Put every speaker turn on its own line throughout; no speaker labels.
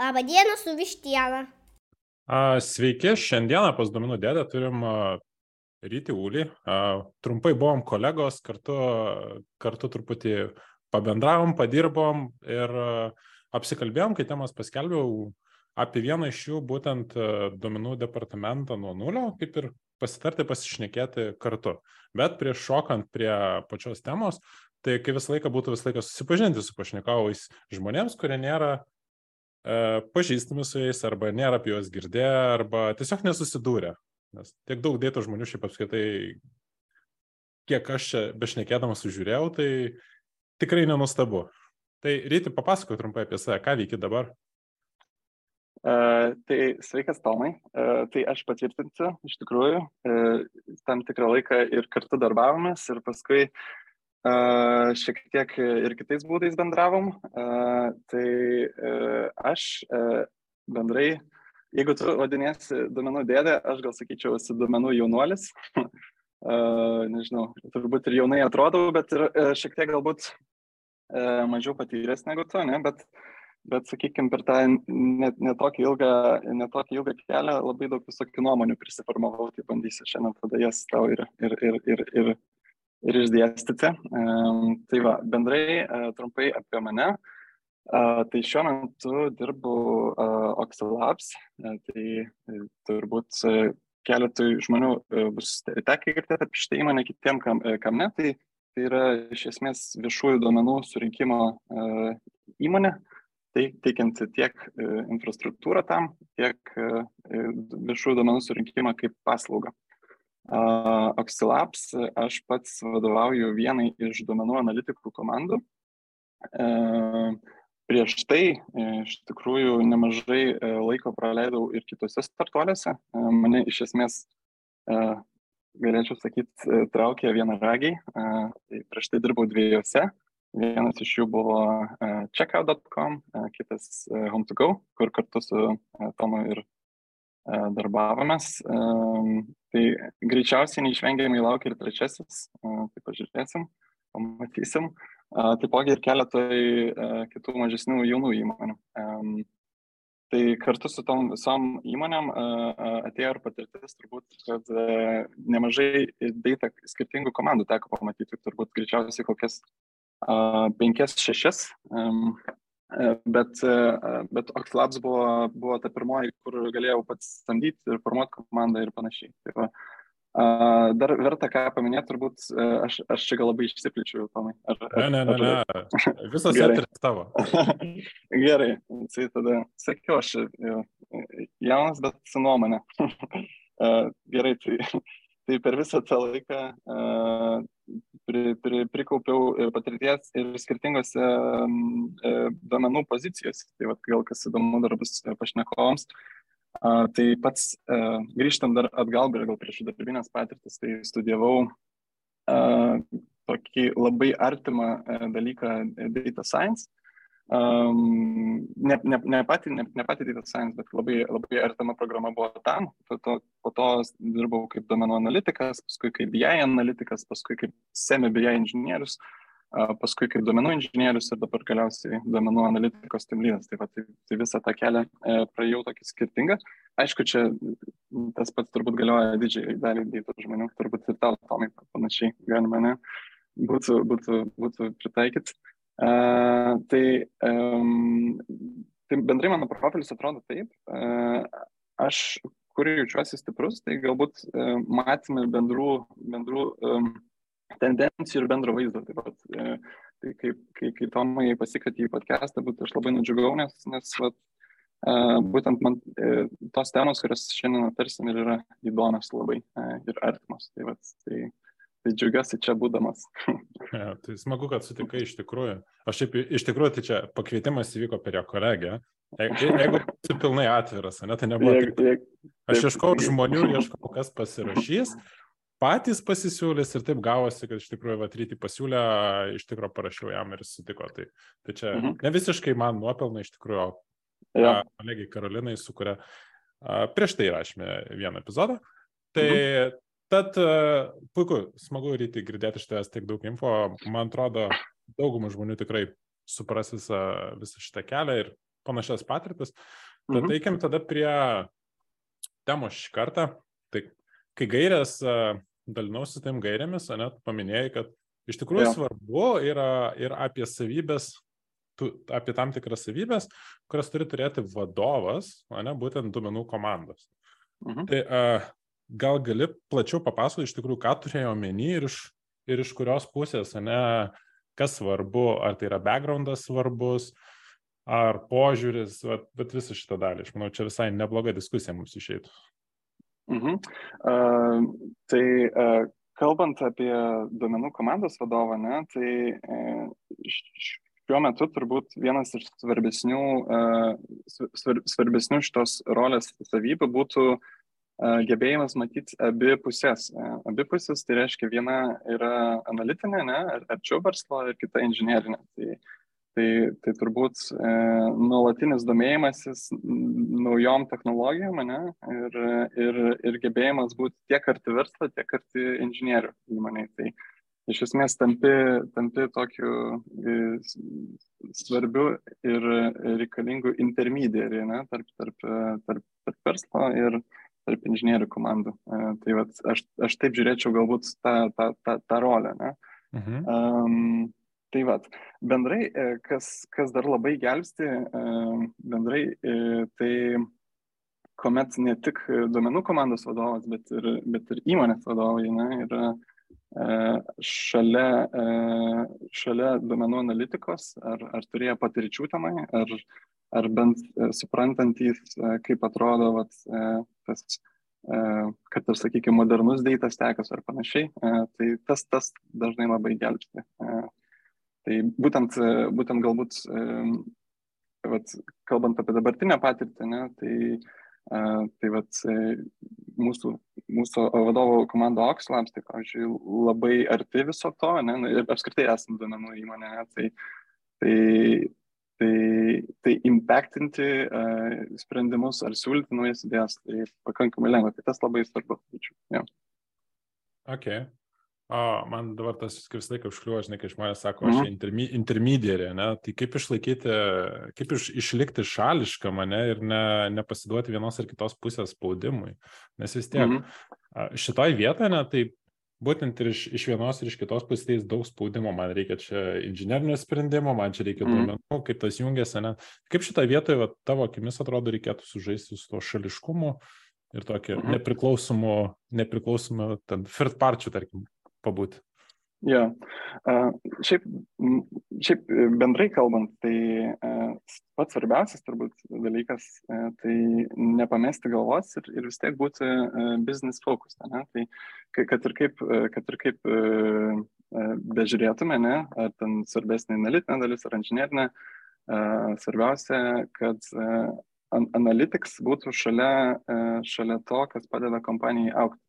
Labą dieną su vištiena.
Sveiki, šiandieną pas Dominų dėdę turim Ryti Ulį. Trumpai buvom kolegos, kartu, kartu truputį pabendravom, padirbom ir apsikalbėjom, kai temas paskelbiau apie vieną iš jų, būtent Dominų departamentą nuo nulio, kaip ir pasitarti, pasišnekėti kartu. Bet prieš šokant prie pačios temos, tai kai visą laiką būtų visą laiką susipažinti su pašnekovais žmonėms, kurie nėra pažįstami su jais, arba nėra apie juos girdėję, arba tiesiog nesusidūrę. Nes tiek daug dėtų žmonių šiaip apskaitai, kiek aš čia bešnekėdamas sužiūrėjau, tai tikrai nenustabu. Tai ryti papasakok trumpai apie save, ką veiki dabar.
Uh, tai sveikas Tomai, uh, tai aš patvirtinsiu, iš tikrųjų, uh, tam tikrą laiką ir kartu darbavomės ir paskui uh, Šiek tiek ir kitais būdais bendravom. Tai aš bendrai, jeigu tu vadinėsi duomenų dėdė, aš gal sakyčiau, esi duomenų jaunuolis. Nežinau, turbūt ir jaunai atrodau, bet ir šiek tiek galbūt mažiau patyręs negu tu, ne? bet, bet sakykime, per tą netokį ne ilgą, net ilgą kelią labai daug visokių nuomonių prisiformavau, tai bandysiu šiandien tada jas tau ir, ir, ir, ir, ir ir išdėstyti. Tai va, bendrai e, trumpai apie mane. Tai šiuo metu dirbu e, tai e, turbūt keletui žmonių bus tekę girdėti apie šitą įmonę, kitiem kam, kam ne. Tai, tai yra iš esmės viešųjų duomenų surinkimo įmonė, tai teikianti tiek infrastruktūrą tam, tiek viešųjų duomenų surinkimą kaip paslaugą. Oxilabs, aš pats vadovauju vienai iš duomenų analitikų komandų. Prieš tai iš tikrųjų nemažai laiko praleidau ir kitose startuoliuose. Mane iš esmės, galėčiau sakyti, traukė vienaragiai. Tai prieš tai dirbau dviejose. Vienas iš jų buvo checkout.com, kitas home2go, kur kartu su Tomu ir darbavomės. Tai greičiausiai neišvengiamai laukia ir trečiasis, tai pažiūrėsim, pamatysim. Taipogi ir keletoj kitų mažesnių jaunų įmonių. Tai kartu su tom visom įmonėm atėjo ir patirtis turbūt, kad nemažai data skirtingų komandų teko pamatyti, turbūt greičiausiai kokias penkias, šešias Bet, bet Oxlabs buvo, buvo ta pirmoji, kur galėjau pats samdyti ir formuoti komandą ir panašiai. Tai va, dar verta ką paminėti, turbūt aš, aš čia gal labai išsipličiu, Tomai.
Ar, ne, ne, ne, ne. Visas eteris tavo.
Gerai, tai tada sakiau, aš jaunas, bet su nuomonė. Gerai, tai Tai per visą tą laiką uh, pri, pri, prikaupiau ir patirties ir skirtingose uh, domenų pozicijose. Tai vat, gal kas įdomu dar bus pašnekovams. Uh, tai pats uh, grįžtant dar atgal, gal prieš darbinės patirtis, tai studijavau tokį labai artimą dalyką data science Um, ne, ne, ne pati, ne, ne pati data science, bet labai, labai artima programa buvo tam. Po to, po to dirbau kaip domenų analitikas, paskui kaip BI analitikas, paskui kaip semi BI inžinierius, uh, paskui kaip domenų inžinierius ir dabar galiausiai domenų analitikos timlydas. Tai, va, tai, tai visą tą kelią e, praėjau tokį skirtingą. Aišku, čia tas pats turbūt galioja didžiai daliai dėtų žmonių, turbūt ir tau, Tomai, panašiai galima, ne? Būtų, būtų, būtų pritaikyti. Uh, tai, um, tai bendrai mano profilis atrodo taip. Uh, aš, kur jaučiuosi stiprus, tai galbūt uh, matymai bendrų, bendrų um, tendencijų ir bendro vaizdo. Taip pat, uh, tai kaip, kai, kai Tomai pasikatė į podcastą, būt aš labai nudžiugau, nes, nes vat, uh, būtent man uh, tos temos, kurias šiandien aptarsim, ir yra įdomios labai uh, ir artimos. Tai, vat, tai, Tai džiaugiuosi čia būdamas.
ja, tai smagu, kad sutikai iš tikrųjų. Aš šiaip iš tikrųjų, tai čia pakvietimas įvyko per jo kolegę. Jeigu, jeigu esi pilnai atviras, ne, tai nebuvo. Jeigu, jeigu, aš ieškau žmonių, ieškau, kas pasirašys, patys pasisiūlys ir taip gavosi, kad iš tikrųjų Vatrytį pasiūlė, iš tikrųjų parašiau jam ir sutiko. Tai, tai čia mhm. ne visiškai man nuopelnai iš tikrųjų, ja. kolegiai Karolinai, su kuria prieš tai rašėme vieną epizodą. Tai mhm. Tad e, puiku, smagu ryti girdėti iš tavęs tiek daug info. Man atrodo, daugumą žmonių tikrai supras visą, visą šitą kelią ir panašias patirtis. Bet mhm. eikim tada prie temos šį kartą. Tai kai gairės, dalinausi tam gairėmis, net paminėjai, kad iš tikrųjų ja. svarbu yra ir apie savybės, tu, apie tam tikras savybės, kurias turi turėti vadovas, ne, būtent duomenų komandos. Mhm. Tai uh, gal gali plačiau papasakoti iš tikrųjų, ką turėjo omeny ir iš, ir iš kurios pusės, ne, kas svarbu, ar tai yra backgroundas svarbus, ar požiūris, bet, bet visą šitą dalį. Aš manau, čia visai nebloga diskusija mums išeitų.
Mhm. Uh, tai uh, kalbant apie duomenų komandos vadovą, ne, tai uh, šiuo metu turbūt vienas iš svarbesnių, uh, svarbesnių šitos rolės savybių būtų uh, gebėjimas matyti abi pusės. Abi pusės tai reiškia viena yra analitinė, ne, arčiau verslo ir kita inžinierinė. Tai, tai, tai turbūt e, nuolatinis domėjimasis naujom technologijom ne, ir, ir, ir gebėjimas būti tiek arti verslo, tiek arti inžinierių įmoniai. Tai iš esmės tampi, tampi tokiu e, svarbiu ir reikalingu intermediariu tarp, tarp, tarp, tarp verslo ir, tarp inžinierių komandų. E, tai vat, aš, aš taip žiūrėčiau galbūt tą, tą, tą, tą rolę. Ne? Mhm. Um, tai vad, bendrai, e, kas, kas dar labai gelbsti, e, bendrai, tai kuomet ne tik duomenų komandos vadovas, bet ir, bet ir įmonės vadovai ne, yra šalia, šalia duomenų analitikos, ar, ar turėjo patirčių tenai, ar, ar bent suprantantys, kaip atrodo vat, tas, kad ir, sakykime, modernus data stekas ar panašiai, tai tas, tas dažnai labai gelbsti. Tai būtent, būtent galbūt, vat, kalbant apie dabartinę patirtį, ne, tai Tai vat, mūsų, mūsų vadovo komanda Oxlabs, tai, pavyzdžiui, labai arti viso to, ne, ir apskritai esame duomenų įmonė, ne, tai, tai, tai, tai impactinti uh, sprendimus ar siūlyti naujas idėjas, tai pakankamai lengva, tai tas labai svarbu. Ja.
Okay. O, man dabar tas visą laiką užkliuoja, žinai, kai žmonės sako, aš mhm. intermi, intermediarė, ne? tai kaip išlaikyti, kaip iš, išlikti šališką mane ir ne, nepasiduoti vienos ar kitos pusės spaudimui. Nes vis tiek mhm. šitoj vietoje, ne, tai būtent ir iš, iš vienos ir iš kitos pusės daug spaudimo, man reikia čia inžinerinio sprendimo, man čia reikia mhm. duomenų, kaip tas jungiasi, ne? Kaip šitoje vietoje, va, tavo akimis atrodo, reikėtų sužaisti su to šališkumu ir tokiu mhm. nepriklausomu, nepriklausomu, ten, third parčių, tarkim, pabūti.
Ja. Uh, šiaip, šiaip bendrai kalbant, tai uh, pats svarbiausias turbūt dalykas, uh, tai nepamesti galvos ir, ir vis tiek būti business focus. Ne? Tai kad ir kaip, kad ir kaip bežiūrėtume, ne? ar ten svarbesnė analitinė dalis ar inžinierinė, svarbiausia, kad analytics būtų šalia, šalia to, kas padeda kompanijai aukti.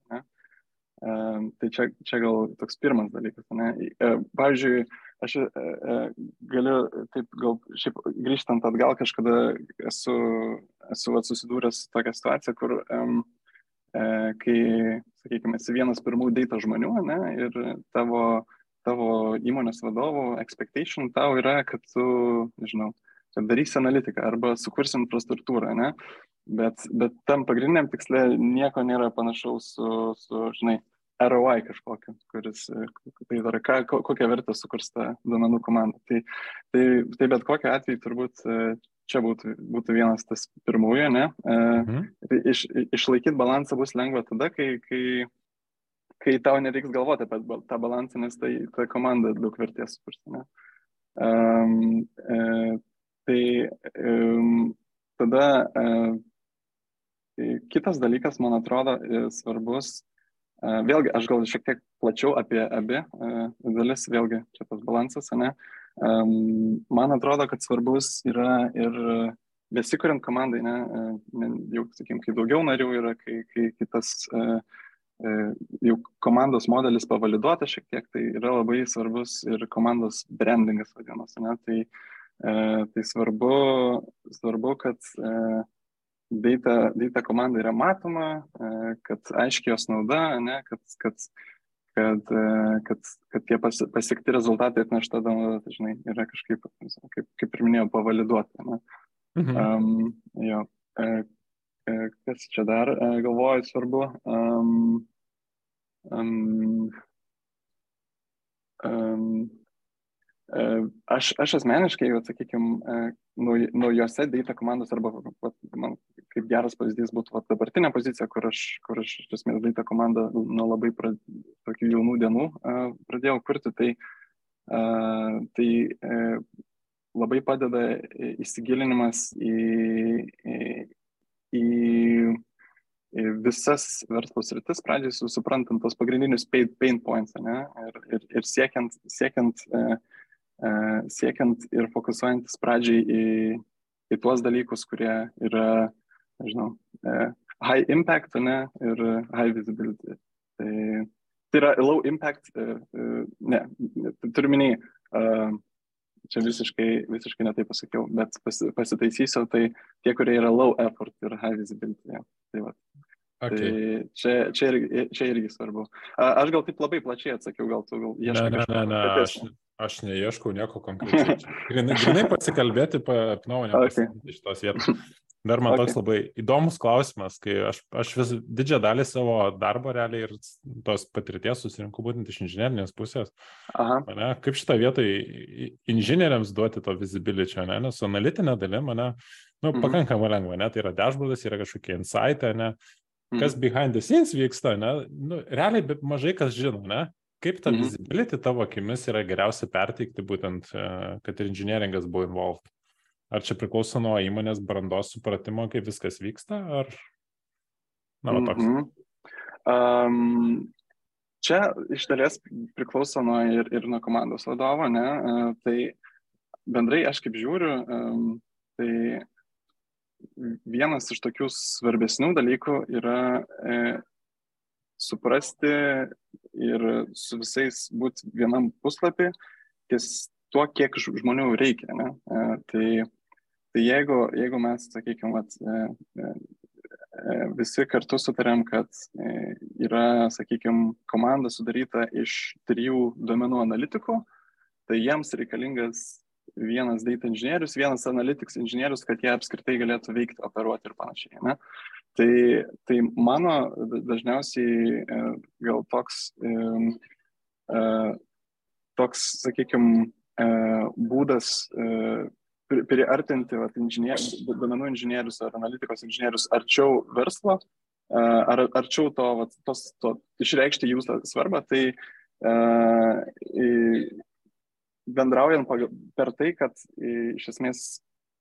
Tai čia, čia gal toks pirmas dalykas. Ne? E, pavyzdžiui, aš e, e, galiu taip, gal šiaip grįžtant atgal, kažkada esu, esu vat, susidūręs su tokia situacija, kur um, kai, sakykime, esi vienas pirmųjų data žmonių ne, ir tavo, tavo įmonės vadovų expectation tau yra, kad tu, nežinau, kad darysi analitiką arba sukursi infrastruktūrą, ne? Bet, bet tam pagrindiniam tikslė nieko nėra panašaus su, su žinai, ROI kažkokio, kuris, tai yra ką, kokią vertę sukurs ta duomenų komanda. Tai, tai, tai bet kokiu atveju turbūt e, čia būtų, būtų vienas tas pirmųjų, ne? E, mhm. Tai iš, išlaikyti balansą bus lengva tada, kai, kai, kai tau nereiks galvoti apie tą balansą, nes tai ta komanda daug vertės sukurs. Ne? Um, e, tai um, tada uh, kitas dalykas, man atrodo, svarbus Vėlgi, aš gal šiek tiek plačiau apie abi dalis, vėlgi čia tas balansas, ne? Man atrodo, kad svarbus yra ir besikuriant komandai, ne, jau, sakykim, kai daugiau narių yra, kai, kai kitas jau komandos modelis pavaliduotas šiek tiek, tai yra labai svarbus ir komandos brandingas vadinamas, ne? Tai, tai svarbu, svarbu, kad data, data komanda yra matoma, e, kad aiškiai jos nauda, ne, kad, kad, kad, e, kad, kad tie pas, pasiekti rezultatai atnešta nauda, tai, žinai, yra kažkaip, kaip, kaip ir minėjau, pavaliduoti. Ne. Mhm. Um, jo, kas čia dar, galvoju, svarbu. Um, um, um, Aš, aš asmeniškai, jau, sakykime, naujose data komandos arba vat, man kaip geras pavyzdys būtų vat, dabartinė pozicija, kur aš, kur aš iš esmės data komandą nuo labai pra, tokių jaunų dienų uh, pradėjau kurti, tai, uh, tai labai padeda įsigilinimas į, į, į, visas verslo sritis, pradžiai suprantant tos pagrindinius pain, points, ne, ir, ir, ir siekiant, siekiant uh, E, siekiant ir fokusuojantis pradžiai į, į tuos dalykus, kurie yra, nežinau, e, high impact, ne, ir high visibility. Tai, tai yra low impact, e, ne, turiu minį, čia visiškai, visiškai netai pasakiau, bet pasitaisysiu, tai tie, kurie yra low effort ir high visibility. Ja. Tai va. Okay. Tai čia, čia, irgi, čia irgi svarbu. Aš gal taip labai plačiai atsakiau, gal tu gal ieškai.
Ne, ne, ne, ne, aš, Aš neieškau nieko konkrečiai. Grinai, grinai pasikalbėti apie nuomonę okay. iš tos vietos. Dar man okay. toks labai įdomus klausimas, kai aš, aš vis didžiąją dalį savo darbo realiai ir tos patirties susirinku būtent iš inžinierinės pusės. Aha. Mane, kaip šitą vietą inžinieriams duoti to visibility, ne? nes analitinė dalim mane nu, mhm. pakankamai lengva, ne? tai yra dashboardas, yra kažkokie insightai, ne? kas mhm. behind the scenes vyksta, ne? Nu, realiai mažai kas žino, ne? Kaip tą mhm. visibility tavo akimis yra geriausia perteikti būtent, e, kad ir inžinieringas buvo involved? Ar čia priklauso nuo įmonės brandos supratimo, kaip viskas vyksta, ar... Na, va toks. Mm -hmm.
um, čia iš dalies priklauso nuo ir, ir nuo komandos vadovo, ne? Uh, tai bendrai aš kaip žiūriu, um, tai vienas iš tokių svarbesnių dalykų yra e, suprasti ir su visais būti vienam puslapį, ties tuo, kiek žmonių reikia. Ne? E, tai, tai jeigu, jeigu mes, sakykime, e, e, visi kartu sutarėm, kad yra, sakykime, komanda sudaryta iš trijų domenų analitikų, tai jiems reikalingas vienas data inžinierius, vienas analytics inžinierius, kad jie apskritai galėtų veikti, operuoti ir panašiai. Ne? Tai, tai mano dažniausiai e, gal toks, e, toks sakykime, būdas e, priartinti vat, duomenų inžinierius ar analitikos inžinierius arčiau verslo, ar arčiau to, vat, tos, to išreikšti jų svarbą, tai bendraujant per tai, kad iš esmės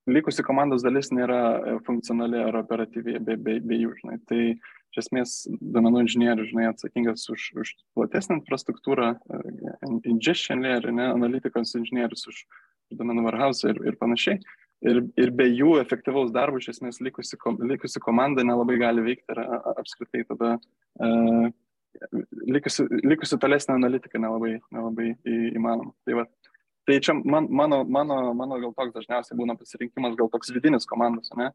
likusi komandos dalis nėra e, funkcionali ar operatyvi be, be, be jų, žinai. Tai iš esmės domenų inžinierius, žinai, atsakingas už, už platesnę infrastruktūrą, e, ingestion layer, ne, analitikos inžinierius už domenų warehouse ir, ir panašiai. Ir, ir be jų efektyvaus darbo, iš esmės, likusi, likusi komanda nelabai gali veikti ir apskritai tada uh, likusi, likusi tolesnė analitika nelabai, nelabai įmanoma. Tai va, Tai čia man, mano, mano, mano gal toks dažniausiai būna pasirinkimas, gal toks vidinis komandos, ne?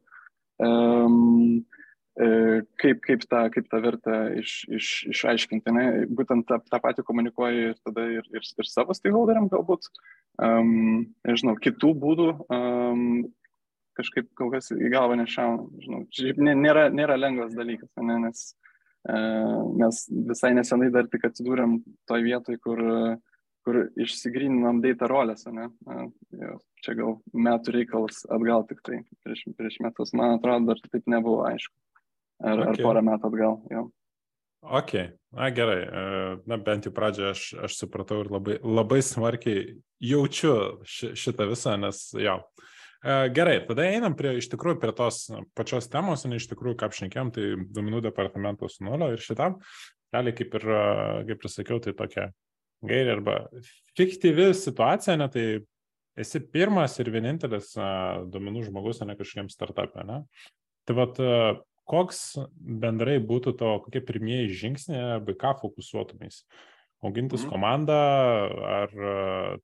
Um, kaip, kaip, tą, kaip tą vertę iš, iš, išaiškinti. Ne? Būtent tą, tą patį komunikuoju ir tada ir, ir, ir savo stakeholderiam galbūt, um, nežinau, kitų būdų um, kažkaip kol kas į galvą nešauna. Žinau, nėra, nėra lengvas dalykas, ne? nes uh, mes visai nesenai dar tik atsidūrėm toj vietoj, kur uh, kur išsigryninam data rolės, ne? Čia gal metų reikalas atgal tik tai, prieš, prieš metus, man atrodo, dar taip nebuvo aišku. Ar, okay. ar porą metų atgal, jo.
Ok, na gerai, e, na bent jau pradžioje aš, aš supratau ir labai, labai smarkiai jaučiu ši, šitą visą, nes jo. E, gerai, tada einam prie, iš tikrųjų prie tos pačios temos, ne iš tikrųjų, ką apšnekėm, tai duomenų departamento su nulio ir šitam, realiai kaip ir, kaip ir sakiau, tai tokia gairė arba fiktyvi situacija, ne, tai esi pirmas ir vienintelis a, duomenų žmogus, ne kažkokiam startupė. Ne? Tai vad, koks bendrai būtų to, kokie pirmieji žingsniai, arba ką fokusuotumės? Augintis mhm. komandą, ar,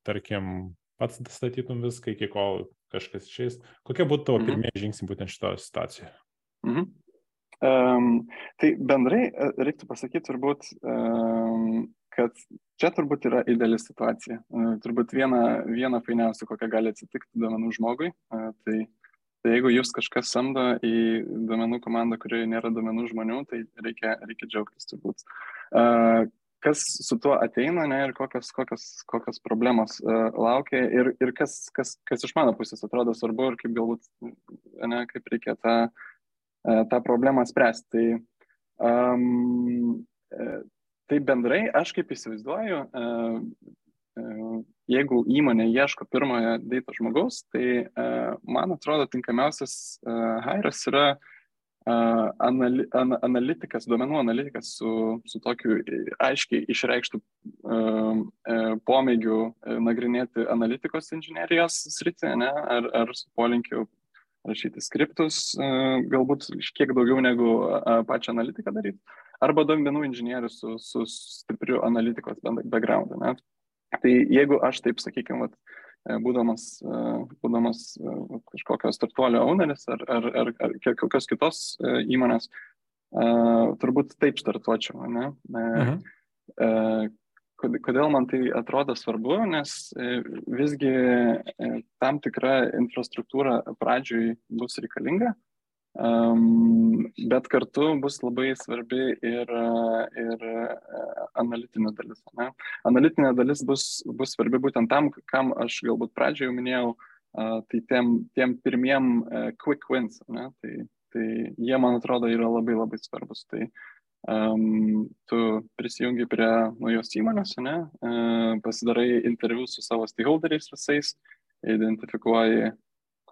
tarkim, pats statytum viską iki kol kažkas išeis. Kokie būtų tavo mhm. pirmieji žingsniai būtent šitoje situacijoje? Mhm.
Um, tai bendrai reiktų pasakyti turbūt, um, kad čia turbūt yra ideali situacija. E, turbūt viena, viena fainiausia, kokia gali atsitikti duomenų žmogui, e, tai Tai jeigu jūs kažkas samdo į duomenų komandą, kurioje nėra duomenų žmonių, tai reikia, reikia džiaugtis turbūt. Uh, kas su tuo ateina ne, ir kokios, kokios, kokios problemos uh, laukia ir, ir kas, kas, kas iš mano pusės atrodo svarbu ir kaip galbūt, ne, kaip reikia tą, tą problemą spręsti. Tai, um, tai bendrai, aš kaip įsivaizduoju, uh, jeigu įmonė ieško pirmojo data žmogaus, tai man atrodo tinkamiausias hairas yra anali, an, analitikas, duomenų analitikas su, su tokiu aiškiai išreikštų pomėgiu nagrinėti analitikos inžinierijos sritį, ne, ar, ar su polinkiu rašyti skriptus, galbūt kiek daugiau negu pačią analitiką daryti, arba duomenų inžinierius su, su stipriu analitikos background. Ne. Tai jeigu aš taip, sakykime, e, būdamas, e, būdamas e, kažkokio startuolio owneris ar, ar, ar, ar kokios kitos įmonės, turbūt taip startuočiau. Ne? Mhm. Kodėl man tai atrodo svarbu, nes visgi tam tikra infrastruktūra pradžioj bus reikalinga, bet kartu bus labai svarbi ir, ir analitinė dalis. Ne? Analitinė dalis bus, bus svarbi būtent tam, kam aš galbūt pradžioje jau minėjau, uh, tai tiem, tiem pirmiem quick wins. Ne? Tai, tai jie, man atrodo, yra labai labai svarbus. Tai um, tu prisijungi prie naujos įmonės, ne? Uh, pasidarai interviu su savo stakeholderiais visais, identifikuoji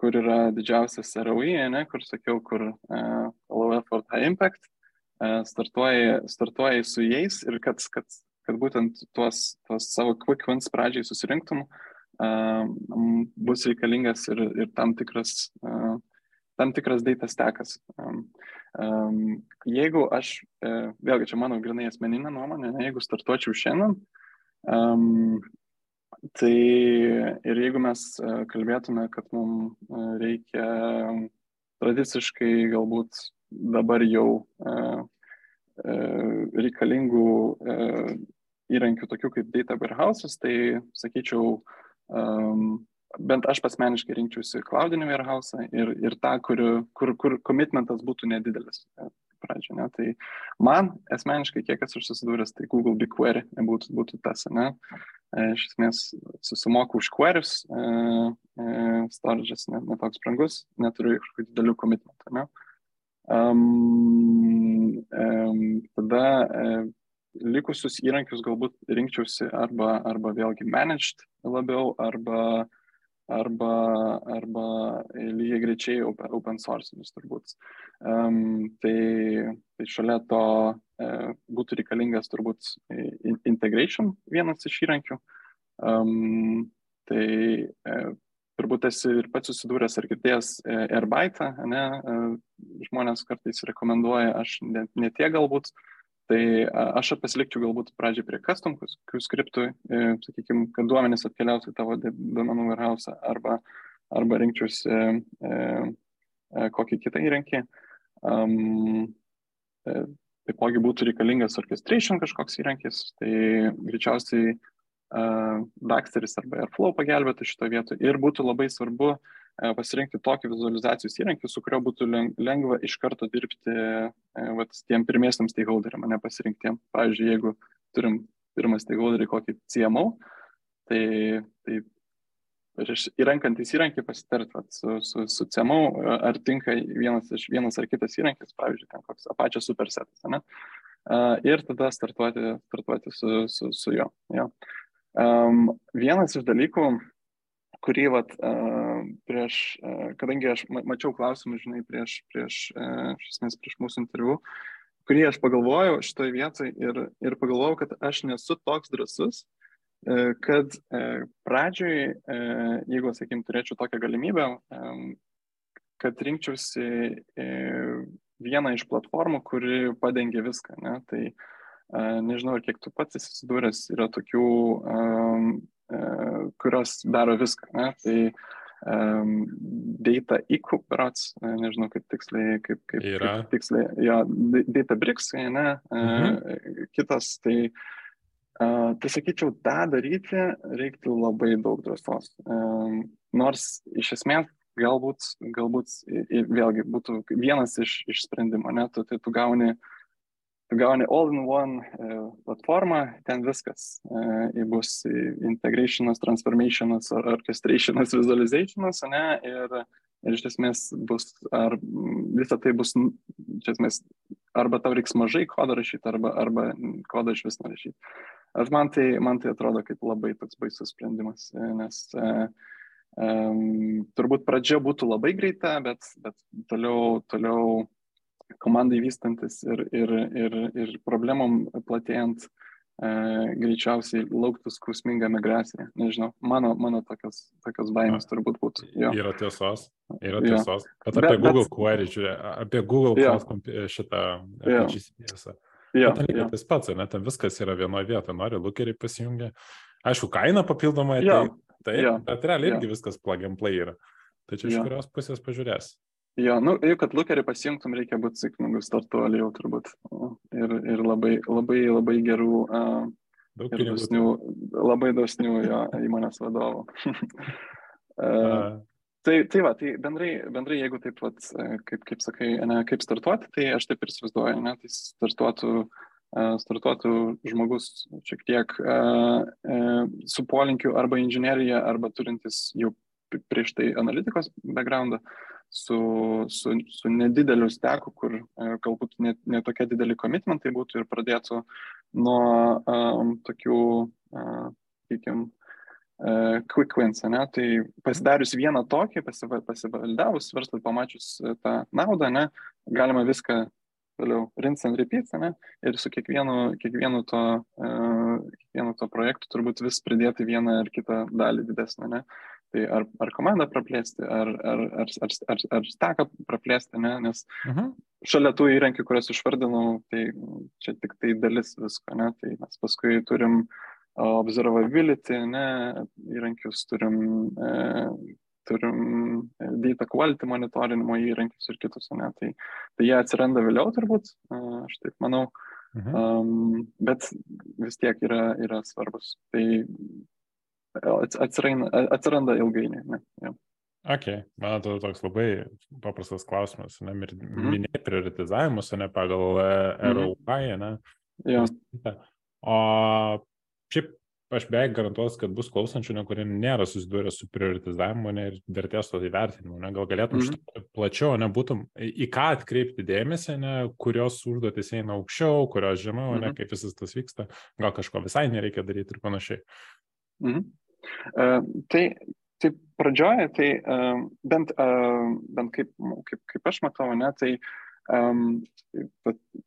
kur yra didžiausias ROI, ne, kur sakiau, kur uh, low effort, high impact, uh, startuoji, startuoji su jais ir kad, kad, kad būtent tuos, tuos savo quick wins pradžiai susirinktum, uh, bus reikalingas ir, ir tam tikras, uh, tam tikras data stackas. Um, um, jeigu aš, uh, vėlgi čia mano grinai asmeninė nuomonė, ne, jeigu startuočiau šiandien, um, Tai ir jeigu mes e, kalbėtume, kad mums e, reikia tradiciškai galbūt dabar jau e, reikalingų įrankių tokių kaip data warehouses, tai sakyčiau, bent aš asmeniškai rinkčiausi cloudinį warehouse ir, ir tą, kur, kur, kur komitmentas būtų nedidelis pradžio. Ne? Tai man asmeniškai, kiek esu susidūręs, tai Google BigQuery būtų, būtų tas. Ne? E, iš esmės susimoku už queries, e, e, storage'as netoks ne brangus, neturiu kažkokių didelių komitmentų. Ne? Um, um, tada um, likusius įrankius galbūt rinkčiausi arba, arba vėlgi managed labiau, arba uh, arba, arba lygiai greičiai open, open source turbūt. Um, tai, tai šalia to uh, būtų reikalingas turbūt integration vienas iš įrankių. Um, tai uh, turbūt esi ir pats susidūręs ar girdėjęs uh, Airbyte, ne? Uh, žmonės kartais rekomenduoja, aš ne, ne tiek galbūt, uh, Tai aš pasilikčiau galbūt pradžiai prie custom skriptų, e, sakykime, kad duomenys atkeliautų į tavo duomenų warehouse arba, arba rinkčiausi e, e, kokį kitą įrankį. Um, e, taipogi būtų reikalingas orchestration kažkoks įrankis, tai greičiausiai uh, Daxteris arba Airflow pagelbėtų šito vietoje ir būtų labai svarbu uh, pasirinkti tokį vizualizacijos įrankį, su kuriuo būtų lengva iš karto dirbti e, vat, tiem pirmiesiam stakeholderiam, ne pasirinktiem. Pavyzdžiui, jeigu turim pirmą stakeholderį kokį CMO, tai, tai prieš įrankantis įrankį pasitart vat, su, su, su CMO, ar tinka vienas, vienas ar kitas įrankis, pavyzdžiui, ten koks apačio supersetas, ne? ir tada startuoti, startuoti su, su, su juo. Jo. Um, vienas iš dalykų, kurį vat, uh, prieš, uh, kadangi aš mačiau klausimus, žinai, prieš, prieš, uh, esmės, prieš mūsų interviu, kurį aš pagalvojau šitoje vietoje ir, ir pagalvojau, kad aš nesu toks drasus, kad pradžioj, jeigu, sakykim, turėčiau tokią galimybę, kad rinkčiausi vieną iš platformų, kuri padengia viską. Ne? Tai nežinau, kiek tu pats susidūręs, yra tokių E, kurios daro viską. Ne? Tai um, Data IQ, berots, e, nežinau kaip tiksliai, kaip, kaip,
Yra.
kaip tiksliai, jo, Data Bricks, ne, e, mhm. kitas, tai, uh, tai sakyčiau, tą daryti reiktų labai daug drąsos. Um, nors iš esmės galbūt, galbūt vėlgi būtų vienas iš, iš sprendimų, ne, tu, tai tu gauni, tu gauni all-in-one uh, platformą, ten viskas. Uh, bus integrationas, transformationas, orchestrationas, visualizationas, ne, ir, ir iš esmės bus, ar visą tai bus, iš esmės, arba tau reiks mažai kodą rašyti, arba, arba kodą iš vis nerašyti. Aš man tai, man tai atrodo kaip labai toks baisus sprendimas, nes uh, Um, turbūt pradžia būtų labai greita, bet, bet toliau, toliau komandai vystantis ir, ir, ir, ir problemom platėjant, uh, greičiausiai lauktų skausminga migracija. Nežinau, mano, mano tokios, tokios baimės turbūt būtų.
Jo. Yra tiesos, yra tiesos. Jo. Bet apie bet, Google bet... Query, žiūrė, apie Google jo. Cloud šitą GCPS. Jo, ten lygiai tas pats, ne, ten viskas yra vienoje vietoje, nori lookerį pasijungia. Aišku, kaina papildomai, tai Taip, jo, bet realiai irgi viskas plug and play yra. Tai čia iš jo. kurios pusės pažiūrės.
Jo, nu, jeigu kad lookerį pasijungtum, reikia būti sėkmingų startuolių jau turbūt. Ir, ir labai, labai, labai gerų, uh, ir dosnių, labai dosnių jo įmonės vadovų. uh, tai, tai va, tai bendrai, bendrai jeigu taip, vat, kaip, kaip sakai, ne, kaip startuoti, tai aš taip ir įsivaizduoju, ne, tai startuotų uh, startuotų žmogus šiek tiek su polinkiu arba inžinierija, arba turintis jau prieš tai analitikos backgroundą, su, su, su nedideliu steku, kur galbūt net ne tokie dideli komitmentai būtų ir pradėtų nuo um, tokių, uh, sakykim, uh, quick wins, ne? tai pasidarius vieną tokį, pasivaldavus, verslui pamačius tą naudą, ne, galima viską toliau rinse and repeat, ne? Ir su kiekvienu, kiekvienu, to, uh, kiekvienu to projektu turbūt vis pridėti vieną ar kitą dalį didesnę, ne? Tai ar, ar komandą praplėsti, ar, ar, ar, ar, ar, ar steką praplėsti, ne? Nes uh mhm. šalia tų įrankių, kuriuos išvardinau, tai čia tik tai dalis visko, ne? Tai mes paskui turim observability, ne, įrankius turim e, turim e, data quality monitorinimo įrankius ir kitus, ne, tai, tai jie atsiranda vėliau turbūt, aš taip manau, mhm. um, bet vis tiek yra, yra svarbus. Tai atsiranda, atsiranda ilgainiui. Ne, ja.
Ok, man atrodo toks labai paprastas klausimas, ne, mhm. minėjai prioritizavimus, ne pagal e, ROI, ne. Ja. O šiaip aš beveik garantuos, kad bus klausančių, ne, kurie nėra susidūrę su prioritizavimu ne, ir vertės to įvertinimu. Ne, gal galėtum mm -hmm. plačiau, nebūtum į ką atkreipti dėmesį, ne, kurios užduotis eina aukščiau, kurios žemiau, mm -hmm. ne, kaip visas tas vyksta, gal kažko visai nereikia daryti ir panašiai.
Mm -hmm. Uh, tai Tai pradžioje, tai uh, bent, uh, bent kaip, kaip, kaip aš matau, ne, tai Um,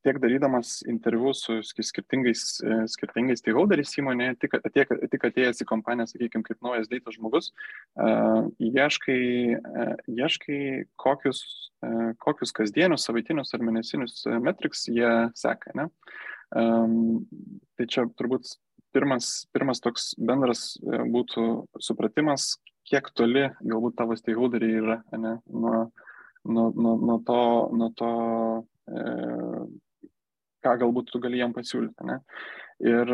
tiek darydamas interviu su skirtingais, e, skirtingais stakeholderiais įmonėje, tik, tiek, tik atėjęs į kompaniją, sakykime, kaip naujas data žmogus, uh, ieškai, uh, ieškai kokius, uh, kokius kasdienius, savaitinius ar mėnesinius metriks jie seka. Ne? Tai čia turbūt pirmas, pirmas toks bendras būtų supratimas, kiek toli galbūt tavo stakeholderiai yra ne, nuo nuo, nuo, nuo to, nuo to e, ką galbūt tu gali jam pasiūlyti. Ne? Ir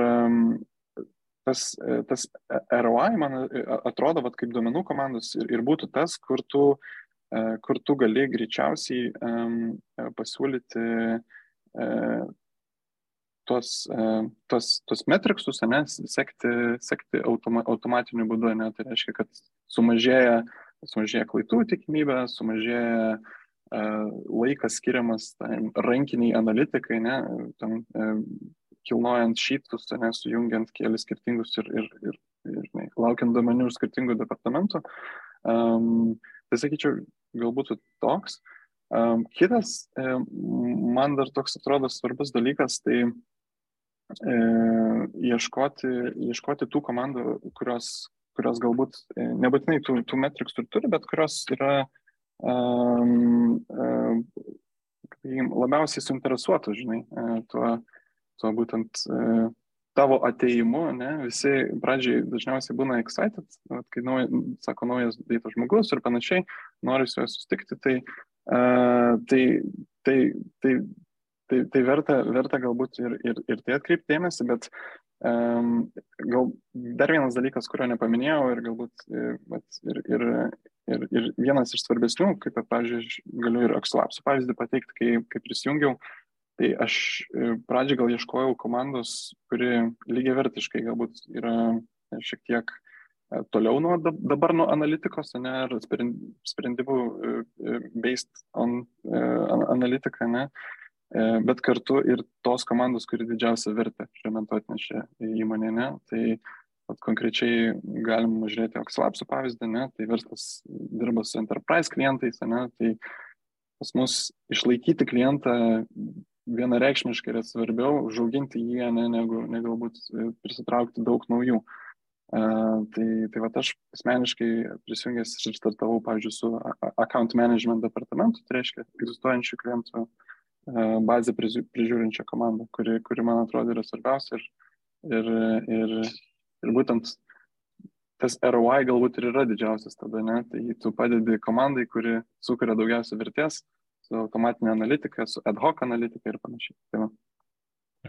tas, e, tas ROI man e, atrodo, vat, kaip duomenų komandos ir, ir būtų tas, kur tu, e, kur tu gali greičiausiai um, pasiūlyti uh, tuos, uh, tuos, tuos metriksus, ne, sekti, sekti automa, automatiniu būdu. Ne, tai reiškia, kad sumažėja sumažėja klaidų tikimybė, sumažėja uh, laikas skiriamas tai rankiniai analitikai, ne, tam, uh, kilnojant šytus, ne, sujungiant kelias skirtingus ir, ir, ir, ir ne, laukiant duomenių iš skirtingų departamentų. Um, tai sakyčiau, galbūt toks. Um, kitas, um, man dar toks atrodo svarbus dalykas, tai e, ieškoti, ieškoti tų komandų, kurios kurios galbūt e, nebūtinai tų, tų metriksų turi, bet kurios yra um, um, labiausiai suinteresuotos, žinai, e, tuo, tuo būtent tavo ateimu, ne, visi pradžiai dažniausiai būna excited, kai nauja, sako naujas dėtas žmogus ir panašiai, nori su juo susitikti, tai, uh, tai, tai, tai, tai, tai verta, verta galbūt ir, ir, ir tai atkreipti dėmesį, bet Um, gal dar vienas dalykas, kurio nepaminėjau ir galbūt e, ir, ir, ir, ir vienas iš svarbesnių, kaip, pavyzdžiui, galiu ir Axelapsų pavyzdį pateikti, kai, kai prisijungiau, tai aš e, pradžiai gal ieškojau komandos, kuri lygiai vertiškai galbūt yra šiek tiek toliau nuo dabar nuo analitikos, ne, ar sprendimų based on analitiką, ne, bet kartu ir tos komandos, kuri didžiausią vertę šiuo metu atnešė įmonė, ne, tai konkrečiai galim žiūrėti Oxlapsų pavyzdį, ne, tai verslas dirba su enterprise klientais, ne, tai pas mus išlaikyti klientą vienareikšmiškai yra svarbiau, užauginti jį, ne, negu, negu galbūt prisitraukti daug naujų. Uh, tai tai vat aš asmeniškai prisijungęs ir startavau, pavyzdžiui, su account management departamentu, tai reiškia egzistuojančių klientų uh, bazę prižiūrinčią komandą, kuri, kuri man atrodo yra svarbiausia ir, ir, ir Ir būtent tas ROI galbūt ir yra didžiausias tada, ne? Tai tu padedi komandai, kuri sukuria daugiausia vertės, su automatinė analitika, su ad hoc analitika ir panašiai. Tai,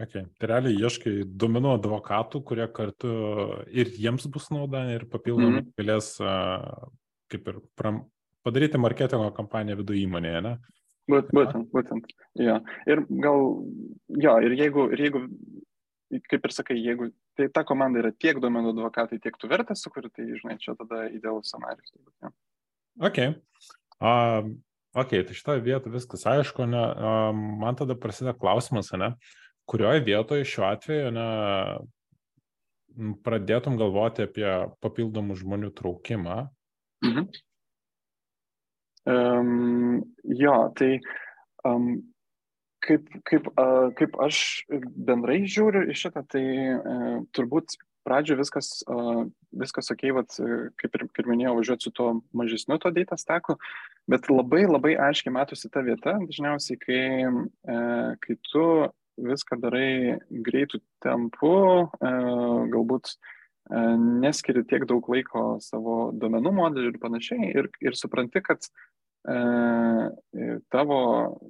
okay. tai realiai ieškai duomenų advokatų, kurie kartu ir jiems bus nauda ir papildomai mm -hmm. galės kaip ir pram, padaryti marketingo kampaniją vidų įmonėje, ne?
Būt, būtent, būtent. Jo. Ir gal, jo, ir jeigu, ir jeigu kaip ir sakai, jeigu tai ta komanda yra tiek duomenų advokatai, tiek tu vertę sukuri, tai, žinai, čia tada idealus scenarius. Ja.
Ok. Uh, ok, tai šitoje vietoje viskas aišku, ne, uh, man tada prasideda klausimas, ne, kurioje vietoje šiuo atveju, ne, pradėtum galvoti apie papildomų žmonių traukimą. Mhm.
Um, jo, tai um, kaip, kaip, kaip aš bendrai žiūriu į šitą, tai e, turbūt pradžio viskas, viskas ok, vat, kaip ir, kaip minėjau, važiuoti su tuo mažesniu to data stacku, bet labai labai aiškiai matosi ta vieta, dažniausiai, kai, e, kai tu viską darai greitų tempų, e, galbūt neskiri tiek daug laiko savo domenų modelių ir panašiai, ir, ir supranti, kad E, tavo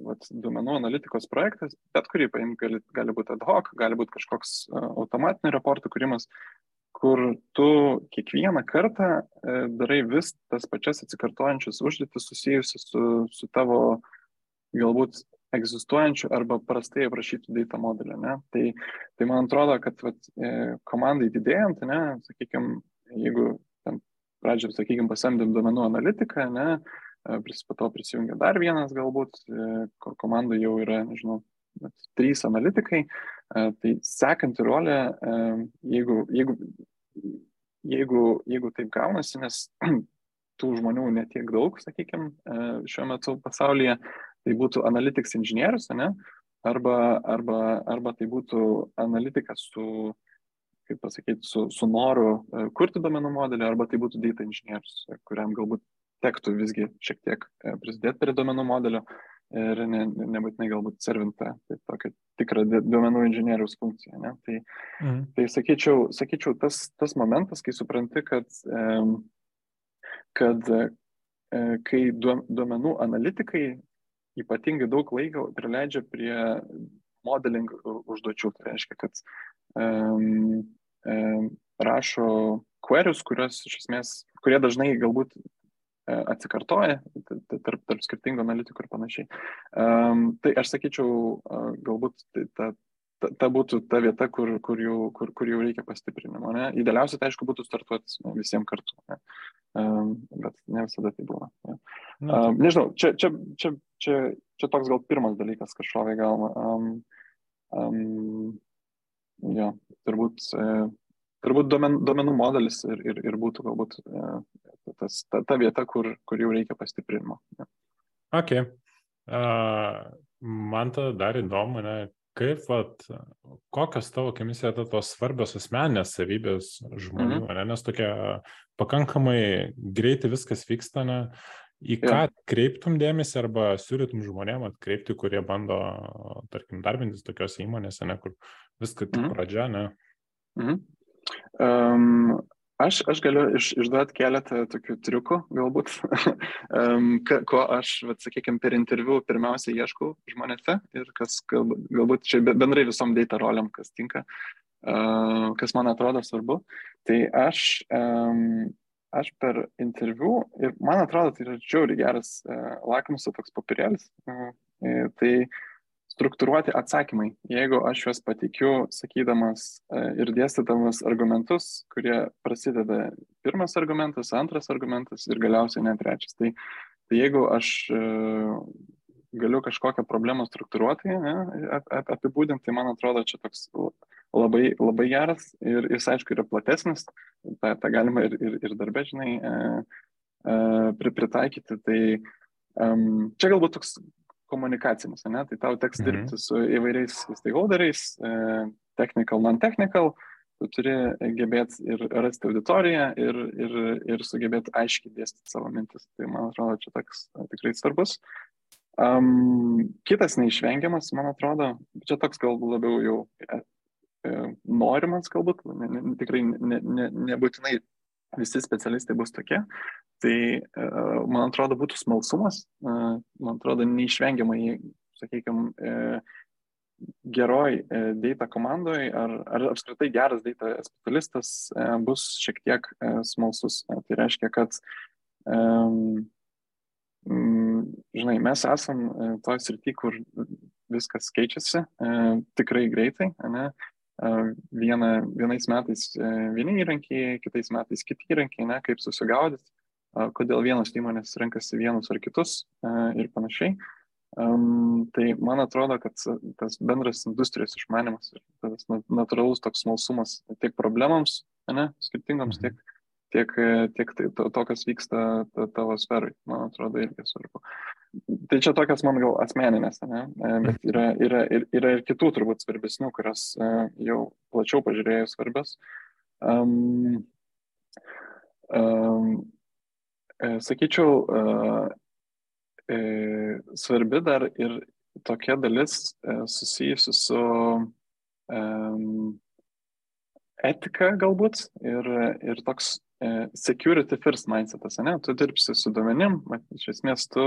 vat, duomenų analitikos projektas, bet kurį paimti, gali, gali būti ad hoc, gali būti kažkoks e, automatinių raportų kūrimas, kur tu kiekvieną kartą e, darai vis tas pačias atsikartojančias užduotis susijusias su, su tavo galbūt egzistuojančių arba prastai aprašytų data modeliu. Ne? Tai, tai man atrodo, kad vat, komandai didėjant, ne, sakykime, jeigu pradžioje, sakykime, pasamdėm duomenų analitiką, ne, po to prisijungia dar vienas galbūt, e, kur komandai jau yra, nežinau, trys analitikai, e, tai sekanti rolė, e, jeigu, jeigu, jeigu, jeigu taip gaunasi, nes tų žmonių netiek daug, sakykime, šiuo metu pasaulyje, tai būtų analitics inžinierius, ne? Arba, arba, arba tai būtų analitikas su, kaip pasakyti, su, su noru kurti domenų modelį, arba tai būtų data inžinierius, kuriam galbūt tektų visgi šiek tiek e, prisidėti prie duomenų modelio ir ne, nebūtinai galbūt servinta tai tokia tikra duomenų inžinieriaus funkcija. Ne? Tai, mhm. tai sakyčiau, sakyčiau tas, tas momentas, kai supranti, kad, kad e, kai duomenų analitikai ypatingai daug laiko prileidžia prie modeling užduočių, tai reiškia, kad um, um, rašo queries, kurios iš esmės, kurie dažnai galbūt E, atsikartoja tarp, tarp skirtingų analitikų ir panašiai. Um, tai aš sakyčiau, uh, galbūt tai ta, ta, ta būtų ta vieta, kur, kur, jau, kur, kur jau reikia pastiprinimo. Ne? Idealiausia, tai aišku, būtų startuoti ne, visiems kartu, ne? Um, bet ne visada tai būna. Ne? Um, nežinau, čia, čia, čia, čia, čia toks gal pirmas dalykas, kas šovė galva. Um, um, jo, turbūt. Uh, turbūt duomen, duomenų modelis ir, ir, ir būtų galbūt e, tas, ta, ta vieta, kur, kur jau reikia pastiprinimo. Ja.
Ok. Uh, man tada dar įdomu, ne, kaip, vat, kokios tavo akimis yra tos svarbios asmenės savybės žmonių, -hmm. ne, nes tokia pakankamai greitai viskas vyksta, ne, į ką ja. kreiptum dėmesį arba siūlytum žmonėm atkreipti, kurie bando, tarkim, darbintis tokios įmonėse, ne, kur viskas tik -hmm. pradžia, ne.
-hmm. Um, aš, aš galiu iš, išduoti keletą tokių triukų, galbūt, ko aš, vat, sakykime, per interviu pirmiausia ieškau žmonėse ir kas galbūt, čia bendrai visom data roliam, kas tinka, uh, kas man atrodo svarbu. Tai aš, aš per interviu ir man atrodo, tai yra žiauriai geras uh, lakmuso toks papirėlis. Uh, tai struktūruoti atsakymai. Jeigu aš juos pateikiu, sakydamas uh, ir dėstydamas argumentus, kurie prasideda pirmas argumentas, antras argumentas ir galiausiai net trečias. Tai, tai jeigu aš uh, galiu kažkokią problemą struktūruotai ne, apibūdinti, tai man atrodo, čia toks labai, labai geras ir jis, aišku, yra platesnis, tą, tą galima ir, ir, ir darbė, žinai, e, e, pritaikyti. Tai um, čia galbūt toks komunikacinis, ne, tai tau teks mhm. dirbti su įvairiais stakeholderiais, e, technical, non-technical, tu turi gebėti ir rasti auditoriją ir, ir, ir sugebėti aiškiai dėstyti savo mintis. Tai man atrodo, čia toks tikrai svarbus. Um, kitas neišvengiamas, man atrodo, čia toks galbūt labiau jau e, e, norimas, galbūt, ne, ne, tikrai ne, ne, nebūtinai visi specialistai bus tokie. Tai, e, man atrodo, būtų smalsumas, e, man atrodo, neišvengiamai, sakykime, geroj e, data komandoje ar, ar apskritai geras data specialistas bus šiek tiek smalsus. Tai reiškia, kad žinai, mes esam toj srity, kur viskas keičiasi tikrai greitai. Ne? E, viena, vienais metais vieni įrankiai, kitais metais kiti įrankiai, ne? kaip susigaudyti, kodėl vienos įmonės renkasi vienus ar kitus ir panašiai. Um, tai man atrodo, kad tas bendras industrijos išmanimas ir tas natūralus toks smalsumas tiek problemams, ne, skirtingoms, mhm. tiek tiek, tiek tai, to, to, kas vyksta tavo sferai, man atrodo, irgi svarbu. Tai čia tokias man gal asmeninės, ne? E, bet yra, yra, yra, yra ir kitų turbūt svarbesnių, kurios e, jau plačiau pažiūrėjus svarbios. Um, um, sakyčiau, uh, e, svarbi dar ir tokia dalis uh, susijusi su um, etika galbūt ir, ir toks E, security first mindsetas, ne? Tu dirbsi su duomenim, iš esmės tu,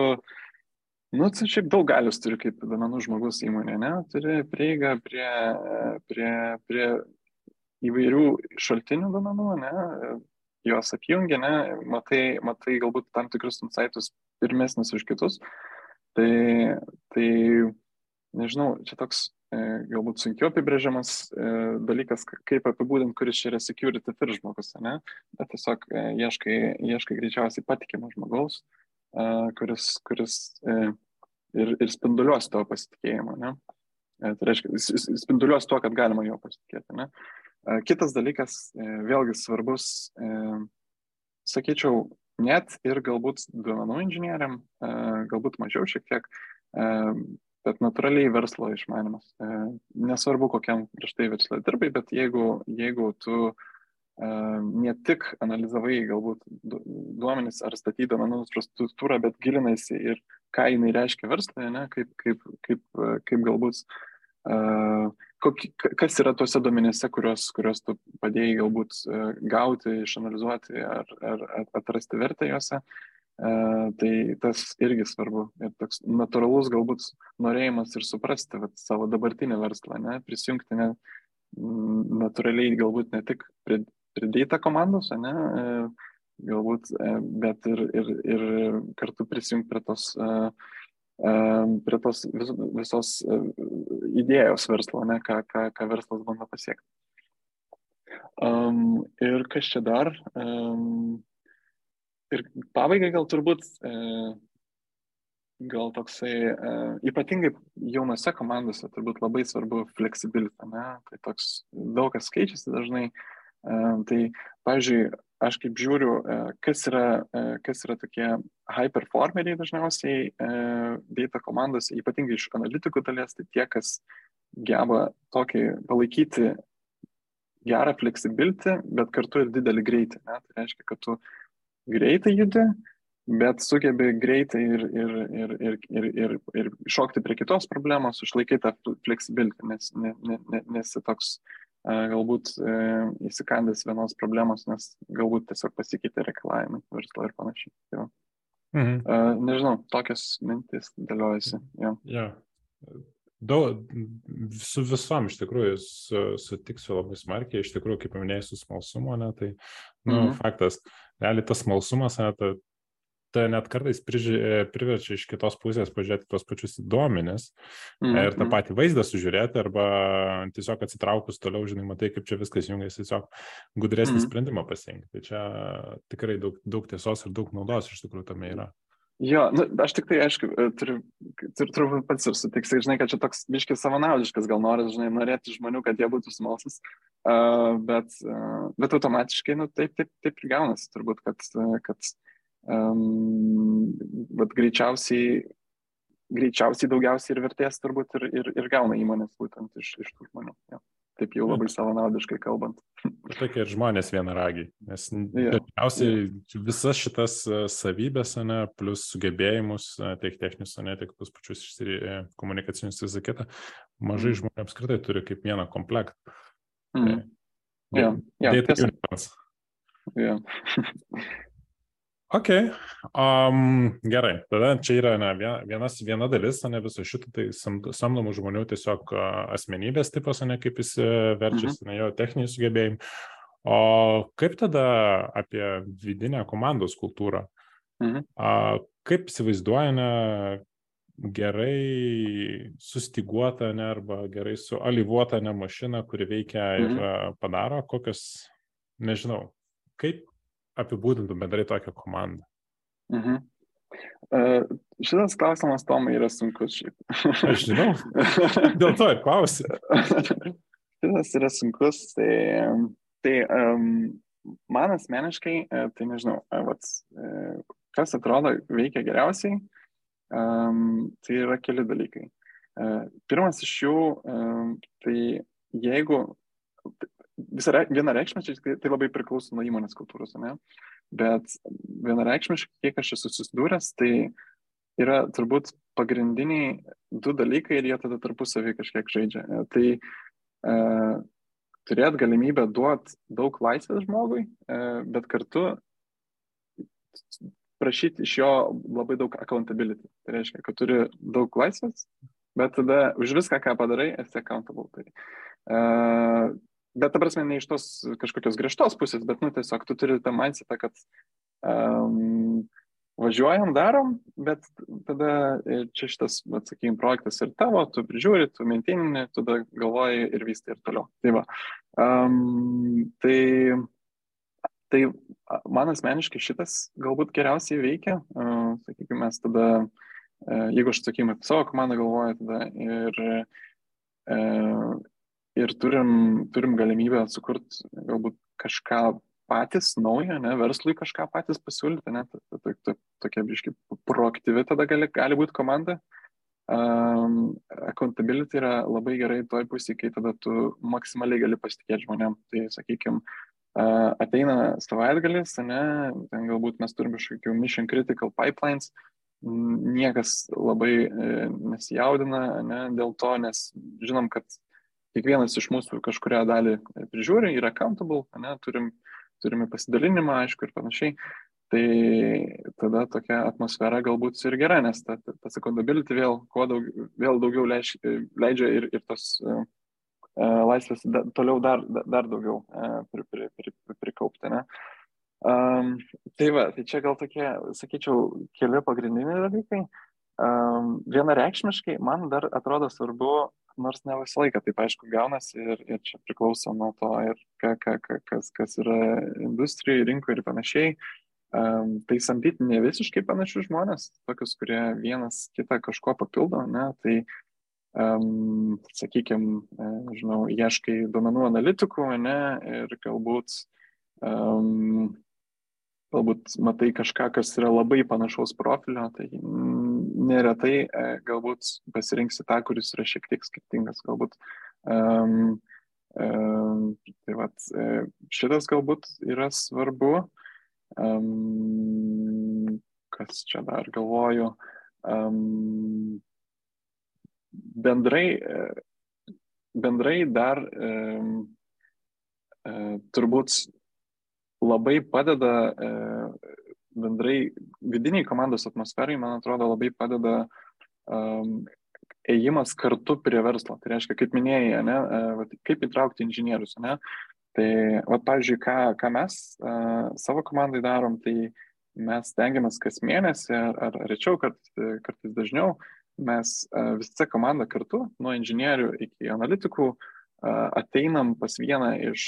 nu, tu šiaip daug galius turi kaip duomenų žmogus įmonė, ne? Turi prieigą prie, prie, prie įvairių šaltinių duomenų, ne? Juos apjungia, ne? Matai, matai galbūt tam tikrus insightus pirmesnis už kitus. Tai, tai nežinau, čia toks E, galbūt sunkiau apibrėžiamas e, dalykas, kaip apibūdinti, kuris čia yra security first žmogus, ne? bet tiesiog e, ieškai, ieškai greičiausiai patikimo žmogaus, kuris, kuris ir, ir spinduliuos tavo pasitikėjimą. Ne? Tai reiškia, spinduliuos tuo, kad galima jo pasitikėti. Ne? Kitas dalykas, vėlgi svarbus, sakyčiau, net ir galbūt duomenų inžinieriam, galbūt mažiau šiek tiek, bet natūraliai verslo išmanimas. Nesvarbu, kokiam prieš tai verslui dirbai, bet jeigu, jeigu tu e, ne tik analizavai galbūt duomenys ar statyti duomenų infrastruktūrą, bet gilinaisi ir ką jinai reiškia verslui, kaip, kaip, kaip, kaip galbūt, kas yra tuose duomenyse, kuriuos, kuriuos tu padėjai galbūt gauti, išanalizuoti ar, ar atrasti vertę juose. Tai tas irgi svarbu. Ir toks natūralus galbūt norėjimas ir suprasti vat, savo dabartinį verslą, ne, prisijungti ne, natūraliai galbūt ne tik prie, prie data komandos, ne, e, galbūt, e, bet ir, ir, ir kartu prisijungti prie tos, prie tos vis, visos idėjos verslo, ne, ką, ką, ką verslas bando pasiekti. Um, ir kas čia dar? Um, Ir pabaigai gal turbūt, e, gal toksai, e, ypatingai jaunose komandose turbūt labai svarbu fleksibilita, ne? Tai toks daug kas keičiasi dažnai. E, tai, pavyzdžiui, aš kaip žiūriu, e, kas yra, e, kas yra tokie high performeriai dažniausiai e, data komandose, ypatingai iš analitikų dalies, tai tie, kas geba tokį palaikyti gerą fleksibilitį, bet kartu ir didelį greitį. Ne? Tai reiškia, kad tu greitai judi, bet sugebi greitai ir, ir, ir, ir, ir, ir, ir šokti prie kitos problemos, išlaikyti tą fleksibilitį, nes ne, ne, ne, nesi toks galbūt e, įsikandęs vienos problemos, nes galbūt tiesiog pasikeitė reikalavimai verslo ir panašiai. Tai mhm. Nežinau, tokias mintis dėliojasi. Ja.
Ja. Daug, su visom iš tikrųjų su, sutiksiu labai smarkiai, iš tikrųjų, kaip paminėjai, su smalsumu, ne, tai Nu, mhm. faktas. Realiai tas smalsumas, ne, ta, tai net kartais priži, priverčia iš kitos pusės pažiūrėti tos pačius duomenis mm -hmm. ir tą mhm. patį vaizdą sužiūrėti arba tiesiog atsitraukus toliau, žinai, matai, kaip čia viskas jungiasi, tiesiog gudresnį mm -hmm. sprendimą pasirinkti. Tai čia tikrai daug, daug tiesos ir daug naudos iš tikrųjų tame yra.
Jo, nu, aš tik tai, aišku, e, turiu, turiu turbūt pats ir sutiksai, žinai, kad čia toks biškis savanaudiškas, gal nori, žinai, norėti žmonių, kad jie būtų smalsus, uh, bet, uh, bet automatiškai, nu, taip, taip, taip ir gaunasi, turbūt, kad, kad um, bet greičiausiai, greičiausiai daugiausiai ir vertės turbūt ir, ir, ir gauna įmonės būtent iš, iš tų žmonių. Ja. Taip jau labai savanaudiškai kalbant.
Tokie ir žmonės vienaragiai, nes yeah. dažniausiai yeah. visas šitas e, savybės, ne, plus sugebėjimus, e, tiek techninius, ne, tiek tus pačius e, komunikacinius visą kitą, mažai mm. žmonių apskritai turi kaip vieną komplektą.
Mm. Tai, yeah. Yeah, tiesa. Yeah.
Ok, um, gerai, tada čia yra ne, vienas, viena dalis, ne viso šito, tai samdomų žmonių tiesiog asmenybės tipas, ne kaip jis e, verčiasi, mhm. ne jo techniniai sugebėjimai. O kaip tada apie vidinę komandos kultūrą? Mhm. A, kaip įsivaizduojame gerai sustiguotą ne, arba gerai sualivuotą ne mašiną, kuri veikia ir mhm. padaro kokios, nežinau, kaip apibūdintum bendrai tokią komandą?
Mhm. Uh, šitas klausimas, Tomai, yra sunkus šiaip.
Aš žinau. Dėl to ir klausiu.
šitas yra sunkus. Tai, tai um, man asmeniškai, tai nežinau, vat, kas atrodo veikia geriausiai, um, tai yra keli dalykai. Uh, pirmas iš jų, um, tai jeigu vienareikšmiškai tai, tai labai priklauso nuo įmonės kultūros, ne? bet vienareikšmiškai, kiek aš esu susidūręs, tai yra turbūt pagrindiniai du dalykai ir jie tada tarpusavį kažkiek žaidžia. Tai e, turėti galimybę duoti daug laisvės žmogui, e, bet kartu prašyti iš jo labai daug accountability. Tai reiškia, kad turi daug laisvės, bet tada už viską, ką padarai, esi accountable. Tai, e, bet ta prasme ne iš tos kažkokios griežtos pusės, bet, nu, tiesiog tu turi tą mindsetą, kad um, važiuojam, darom, bet tada čia šitas, atsakym, projektas ir tavo, tu prižiūri, tu maintainini, tada galvoji ir vystai ir toliau. Tai va. Um, tai, tai man asmeniškai šitas galbūt geriausiai veikia. Uh, sakykime, mes tada, uh, jeigu aš, sakykime, apie savo komandą galvoju, tada ir uh, ir turim, turim galimybę sukurti galbūt kažką patys naują, ne, verslui kažką patys pasiūlyti, ne, tokia biški proaktyvi tada gali, gali būti komanda. Um, accountability yra labai gerai toj pusėje, kai tada tu maksimaliai gali pasitikėti žmonėm. Tai, sakykime, uh, ateina savaitgalis, ne, ten galbūt mes turime kažkokių mission critical pipelines, niekas labai e, nesijaudina ne, dėl to, nes žinom, kad kiekvienas iš mūsų kažkuria dalį prižiūri, yra accountable, ne, turim, turime pasidalinimą, aišku, ir panašiai. Tai tada tokia atmosfera galbūt ir gera, nes ta, ta, ta accountability vėl, daug, vėl daugiau leidž, leidžia ir, ir tos uh, laisvės da, toliau dar, dar daugiau uh, pri, pri, pri, pri, prikaupti. Ne? Um, tai va, tai čia gal tokie, sakyčiau, keli pagrindiniai dalykai. Um, vienareikšmiškai man dar atrodo svarbu nors ne visą laiką taip aišku gaunasi ir, ir čia priklauso nuo to ir ka, ka, ka, kas, kas yra industrijai, rinkoje ir panašiai. Um, tai samdyti ne visiškai panašius žmonės, tokius, kurie vienas kitą kažko papildo, ne, tai um, sakykime, žinau, ieškai duomenų analitikų, ne, ir galbūt um, galbūt matai kažką, kas yra labai panašaus profilio, tai neretai e, galbūt pasirinksi tą, kuris yra šiek tiek skirtingas. Galbūt um, um, tai vat, e, šitas galbūt yra svarbu. Um, kas čia dar galvoju? Um, bendrai, e, bendrai dar um, turbūt labai padeda e, bendrai vidiniai komandos atmosferai, man atrodo, labai padeda um, ėjimas kartu prie verslo. Tai reiškia, kaip minėjai, ne, kaip įtraukti inžinierius. Ne? Tai, va, pavyzdžiui, ką, ką mes uh, savo komandai darom, tai mes tengiamės kas mėnesį ar, ar rečiau, kart, kartais dažniau, mes uh, visa komanda kartu, nuo inžinierių iki analitikų, uh, ateinam pas vieną iš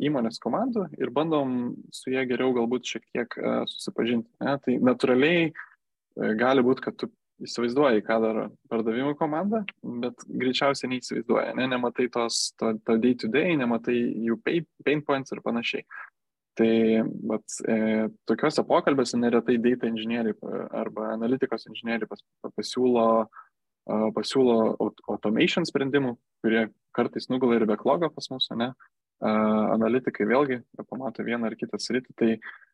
įmonės komandų ir bandom su jie geriau galbūt šiek tiek uh, susipažinti. Ne? Tai natūraliai gali būti, kad tu įsivaizduoji, ką daro pardavimų komanda, bet greičiausiai neįsivaizduoja, ne, nematai tos, to, to day to day, nematai jų pain points ir panašiai. Tai vat, e, tokiuose pokalbėse neretai data inžinieriai arba analitikos inžinieriai pas, pasiūlo, pasiūlo automation sprendimų, kurie kartais nugula ir backlogą pas mus, ne? analitikai vėlgi pamato vieną ar kitą sritį, tai,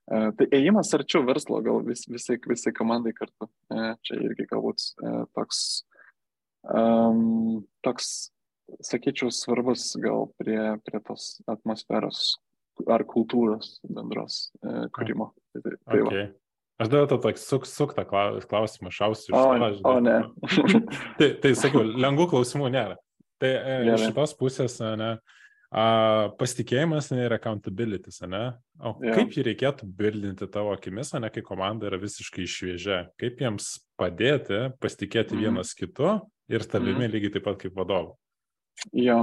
tai ėjimas arčiau verslo, gal vis, visai, visai komandai kartu. Čia irgi galbūt toks, um, toks, sakyčiau, svarbus gal prie, prie tos atmosferos ar kultūros bendros kūrimo. Tai, tai, tai okay. Va.
Aš dar tą tokį suk, suktą klausimą šausiu iš
to. O, o ne.
tai, tai sakiau, lengvų klausimų nėra. Tai iš šitos pusės, ne, uh, A, pasitikėjimas ir accountability, ne? O yeah. kaip jį reikėtų bildinti tavo akimis, ne kai komanda yra visiškai šviežia? Kaip jiems padėti pasitikėti mm. vienas kitu ir tavimi mm. lygiai taip pat kaip vadovu?
Jo,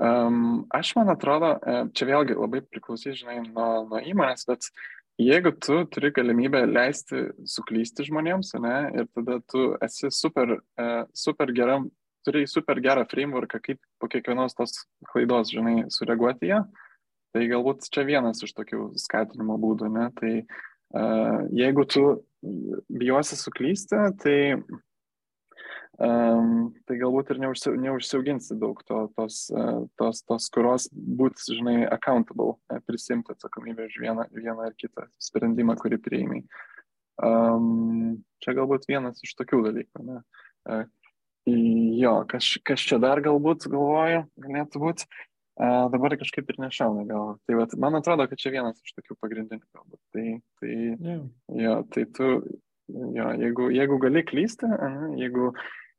um, aš man atrodo, e, čia vėlgi labai priklausys, žinai, nuo, nuo įmonės, bet jeigu tu turi galimybę leisti suklysti žmonėms, ne, ir tada tu esi super, uh, super geram turi super gerą frameworką, kaip po kiekvienos tos klaidos, žinai, sureaguoti ją. Tai galbūt čia vienas iš tokių skatinimo būdų, ne? Tai uh, jeigu tu bijosi suklysti, tai, um, tai galbūt ir neužsi, neužsiauginsi daug to, tos, uh, tos, tos kuros būti, žinai, accountable, prisimti atsakomybę už vieną, vieną ar kitą sprendimą, kurį priėmė. Um, čia galbūt vienas iš tokių dalykų. Ne? Uh, Jo, kas, kas čia dar galbūt galvoju, galėtų būti. Uh, dabar kažkaip ir nešauna gal. Tai vat, man atrodo, kad čia vienas iš tokių pagrindinių galbūt. Tai, tai, yeah. jo, tai tu, jo, jeigu, jeigu gali klysti, ne, jeigu,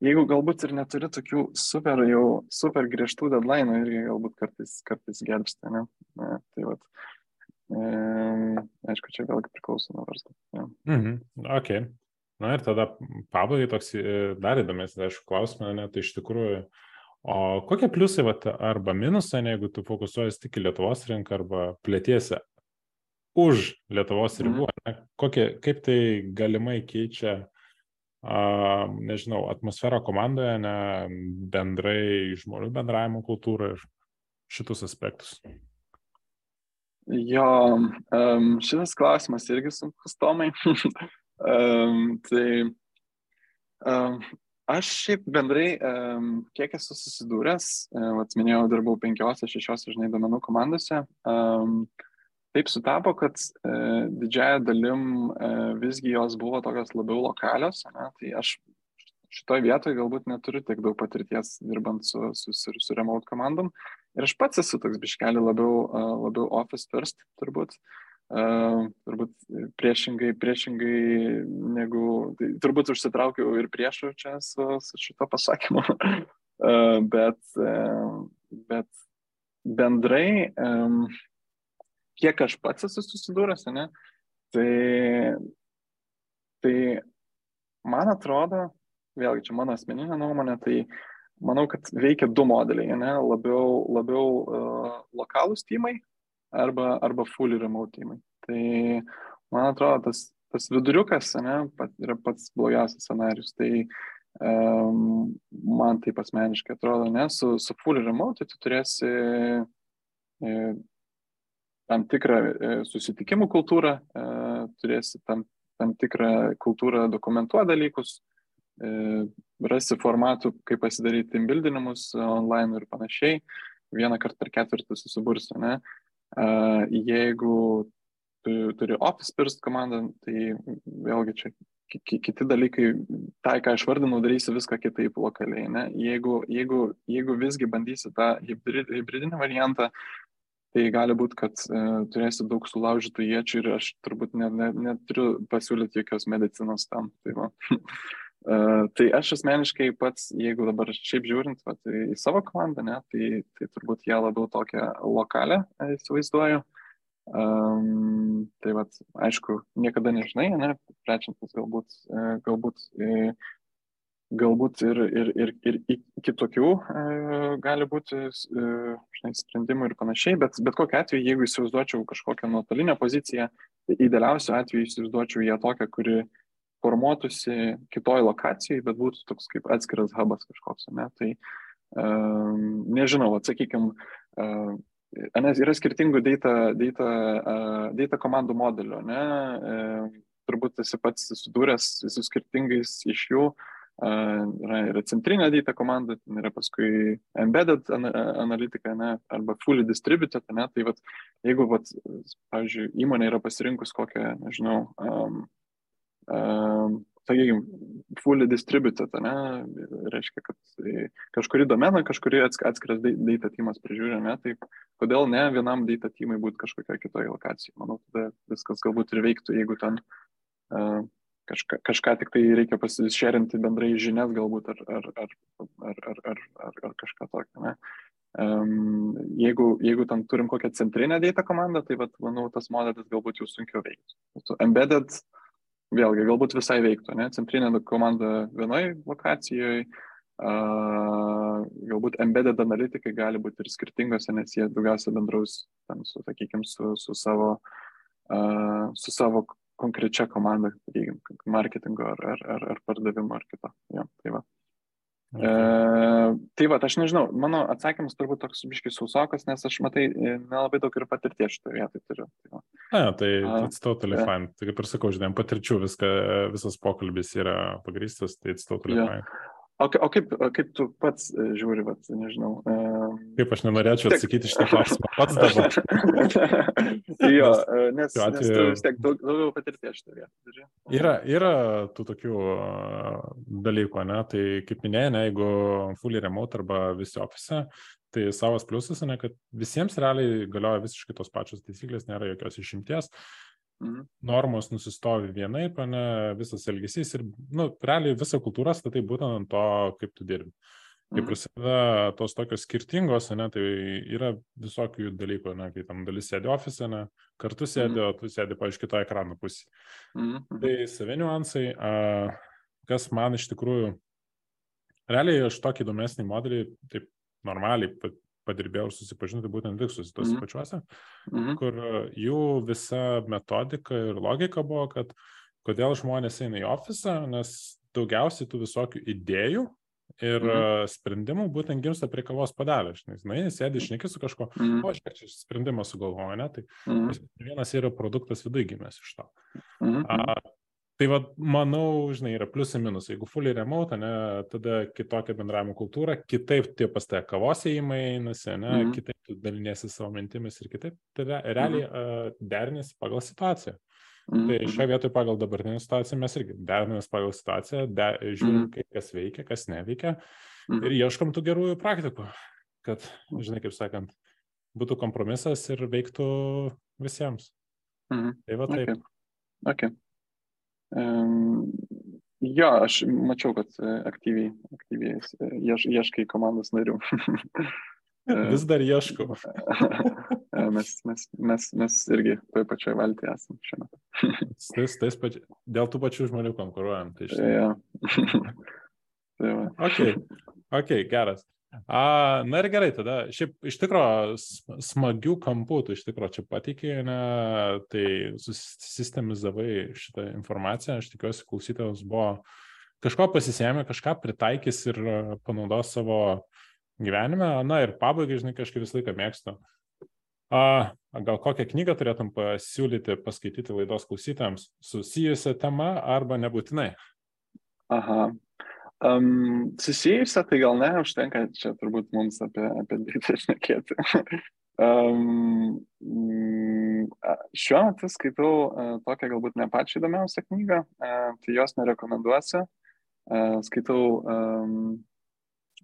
jeigu galbūt ir neturi tokių super, jau super griežtų deadline, irgi galbūt kartais, kartais gelbsti, ne. ne tai vat, e, aišku, čia vėlgi priklauso nuo verslo. Ja.
Mhm, ok. Na ir tada pabaigai toks e, dar įdomesnis, aišku, klausimas, ne, tai iš tikrųjų, o kokie pliusai vat, arba minusai, jeigu tu fokusuojas tik į Lietuvos rinką arba plėtiesi už Lietuvos mhm. ribų, ne, kokie, kaip tai galimai keičia, nežinau, atmosferą komandoje, ne, bendrai žmonių bendravimo kultūrą ir šitus aspektus.
Jo, šitas klausimas irgi sunkus, Tomai. Tai aš šiaip bendrai, kiek esu susidūręs, um, minėjau, dirbau penkiose, šešiose, žinai, domenų komandose. Um, taip sutapo, kad uh, didžiaja dalim uh, visgi jos buvo tokios labiau lokalios. Ne? Tai aš šitoje vietoje galbūt neturiu tiek daug patirties dirbant su, su, su, su remote komandom. Ir aš pats esu toks biškeli labiau, uh, labiau office first, turbūt. Uh, turbūt priešingai, priešingai negu, tai turbūt užsitraukiau ir priešų čia su, su šito pasakymu, uh, bet, uh, bet bendrai, um, kiek aš pats esu susidūręs, ne, tai, tai man atrodo, vėlgi čia mano asmeninė nuomonė, tai manau, kad veikia du modeliai, ne, labiau, labiau uh, lokalūs timai arba, arba fully remote teamai. Tai man atrodo, tas, tas viduriukas ne, pat, yra pats blogiausias scenarius. Tai um, man taip asmeniškai atrodo, ne, su, su fully remote tai tu turėsi e, tam tikrą e, susitikimų kultūrą, e, turėsi tam, tam tikrą kultūrą dokumentuoti dalykus, e, rasi formatų, kaip pasidaryti timbildinimus online ir panašiai. Vieną kartą per ketvirtį susibursi, ne? Jeigu tu turi Office First komandą, tai vėlgi čia kiti dalykai, tai ką aš vardinau, darysi viską kitaip lokaliai. Ne? Jeigu, jeigu, jeigu visgi bandysi tą hybrid, hybridinį variantą, tai gali būti, kad e, turėsi daug sulaužytų iečių ir aš turbūt net, net, neturiu pasiūlyti jokios medicinos tam. Tai va. Uh, tai aš asmeniškai pats, jeigu dabar šiaip žiūrint vat, į savo komandą, ne, tai, tai turbūt ją labiau tokią lokalę įsivaizduoju. Um, tai vat, aišku, niekada nežinai, ne, plečiantis galbūt, galbūt, galbūt ir, ir, ir, ir kitokių gali būti žinai, sprendimų ir panašiai, bet, bet kokiu atveju, jeigu įsivaizduočiau kažkokią nuotolinę poziciją, tai idealiausiu atveju įsivaizduočiau ją tokią, kuri formuotųsi kitoj lokacijai, bet būtų toks kaip atskiras hubas kažkoks, ne? Tai um, nežinau, atsakykime, uh, nes yra skirtingų data, data, uh, data komandų modelių, ne? Uh, turbūt esi pats susidūręs su skirtingais iš jų. Uh, yra, yra centrinė data komanda, yra paskui embedded analitika, ne, arba fully distributed, ne, tai vat, jeigu, vat, pavyzdžiui, įmonė yra pasirinkus kokią, nežinau, um, Ehm, sakykime, fully distributed, ne, reiškia, kad kažkurį domeną, kažkurį atskiras data teamas prižiūri, ne, tai kodėl ne vienam data teamai būtų kažkokioje kitoje lokacijoje. Manau, tada viskas galbūt ir veiktų, jeigu ten uh, kažką, kažką tik tai reikia pasišerinti bendrai žinias galbūt ar, ar, ar, ar, ar, ar, ar, ar kažką tokio. Ne. Um, jeigu, jeigu ten turim kokią centrinę data komandą, tai vat, manau, tas modelis galbūt jau sunkiau veiks. Embedded vėlgi galbūt visai veiktų, ne? Centrinė komanda vienoje lokacijoje, uh, galbūt embedded analitikai gali būti ir skirtingose, nes jie daugiausia bendraus, ten, su, sakykime, su, su, savo, uh, su savo konkrečia komanda, sakykime, marketingo ar, ar, ar, ar pardavimo ar kito. Ja, tai va. E, tai va, aš nežinau, mano atsakymas turbūt toks biškis sausokas, nes aš matai, nelabai daug ir patirties šitoje vietoje turiu. Tai, va.
A, tai it's totally yeah. fine. Tai kaip ir sakau, žinai, patirčių viską, visas pokalbis yra pagrįstas, tai it's totally yeah. fine.
O, o kaip, kaip tu pats e, žiūri, vat, nežinau.
Kaip aš nenorėčiau atsakyti šitą klausimą pats dabar.
jo, e, nes, atveju... nes tu vis tiek daug, daugiau patirties šitą vietą.
Yra, yra tų tokių dalykų, ne? Tai kaip minėjai, ne, jeigu fully remote arba visi ofise, tai savas pliusas, ne, kad visiems realiai galioja visiškai tos pačios taisyklės, nėra jokios išimties. Uh, Mhm. Normos nusistovi vienaip, ne, visas elgesys ir, nu, realiai visą kultūrą statai būtent ant to, kaip tu dirbi. Kai mhm. prasideda tos tokios skirtingos, ne, tai yra visokių dalykų, ne, kai tam dalis sėdi ofise, ne, kartu sėdi, mhm. o tu sėdi, paaiškiai, kitoje ekrano pusėje. Mhm. Tai savi niuansai, a, kas man iš tikrųjų, realiai aš tokį įdomesnį modelį, taip normaliai padirbėjau ir susipažinau, tai būtent Viksus tos mm. pačiuose, mm. kur jų visa metodika ir logika buvo, kad kodėl žmonės eina į ofisą, nes daugiausiai tų visokių idėjų ir mm. sprendimų būtent gimsta prie kavos padelio. Žinai, sėdi išneki su kažko, mm. o aš čia sprendimą sugalvoju, ne? Tai mm. vienas yra produktas viduje gimęs iš to. Mm. A, Tai vad, manau, žinai, yra pliusai minusai. Jeigu fully remote, ne, tada kitokia bendravimo kultūra, kitaip tie pas tai kavos įėjimai einasi, ne, mm -hmm. kitaip tu daliniesi savo mintimis ir kitaip, tada realiai mm -hmm. uh, derinės pagal situaciją. Mm -hmm. Tai šioje vietoje pagal dabartinę situaciją mes irgi derinamės pagal situaciją, de, žiūrim, mm -hmm. kaip kas veikia, kas neveikia mm -hmm. ir ieškom tų gerųjų praktikų, kad, žinai, kaip sakant, būtų kompromisas ir veiktų visiems. Mm -hmm. Tai va taip.
Okay. Okay. Jo, aš mačiau, kad e, aktyviai, aktyviai e, ieš, ieškai komandos narių.
Vis dar ieškau.
mes, mes, mes, mes irgi toje pačioje valtyje esame šiuo metu.
tais, tais pači... Dėl tų pačių žmonių konkuruojam. Tai.
Ja.
tai va. ok, ok, geras. A, na ir gerai, tada šiaip iš tikrųjų smagių kampų, tu iš tikrųjų čia patikėjai, ne, tai susistemizavai šitą informaciją, aš tikiuosi klausytojams buvo kažko pasisėmė, kažką pritaikys ir panaudos savo gyvenime. Na ir pabaigai, žinai, kažkaip visą laiką mėgstu. A, gal kokią knygą turėtum pasiūlyti, paskaityti laidos klausytojams susijusią temą arba nebūtinai?
Aha, Um, susijusią, tai gal ne, užtenka čia turbūt mums apie, apie dėtą šnekėti. um, šiuo metu skaitau uh, tokią galbūt ne pačią įdomiausią knygą, uh, tai jos nerekomenduosiu. Uh, skaitau, um,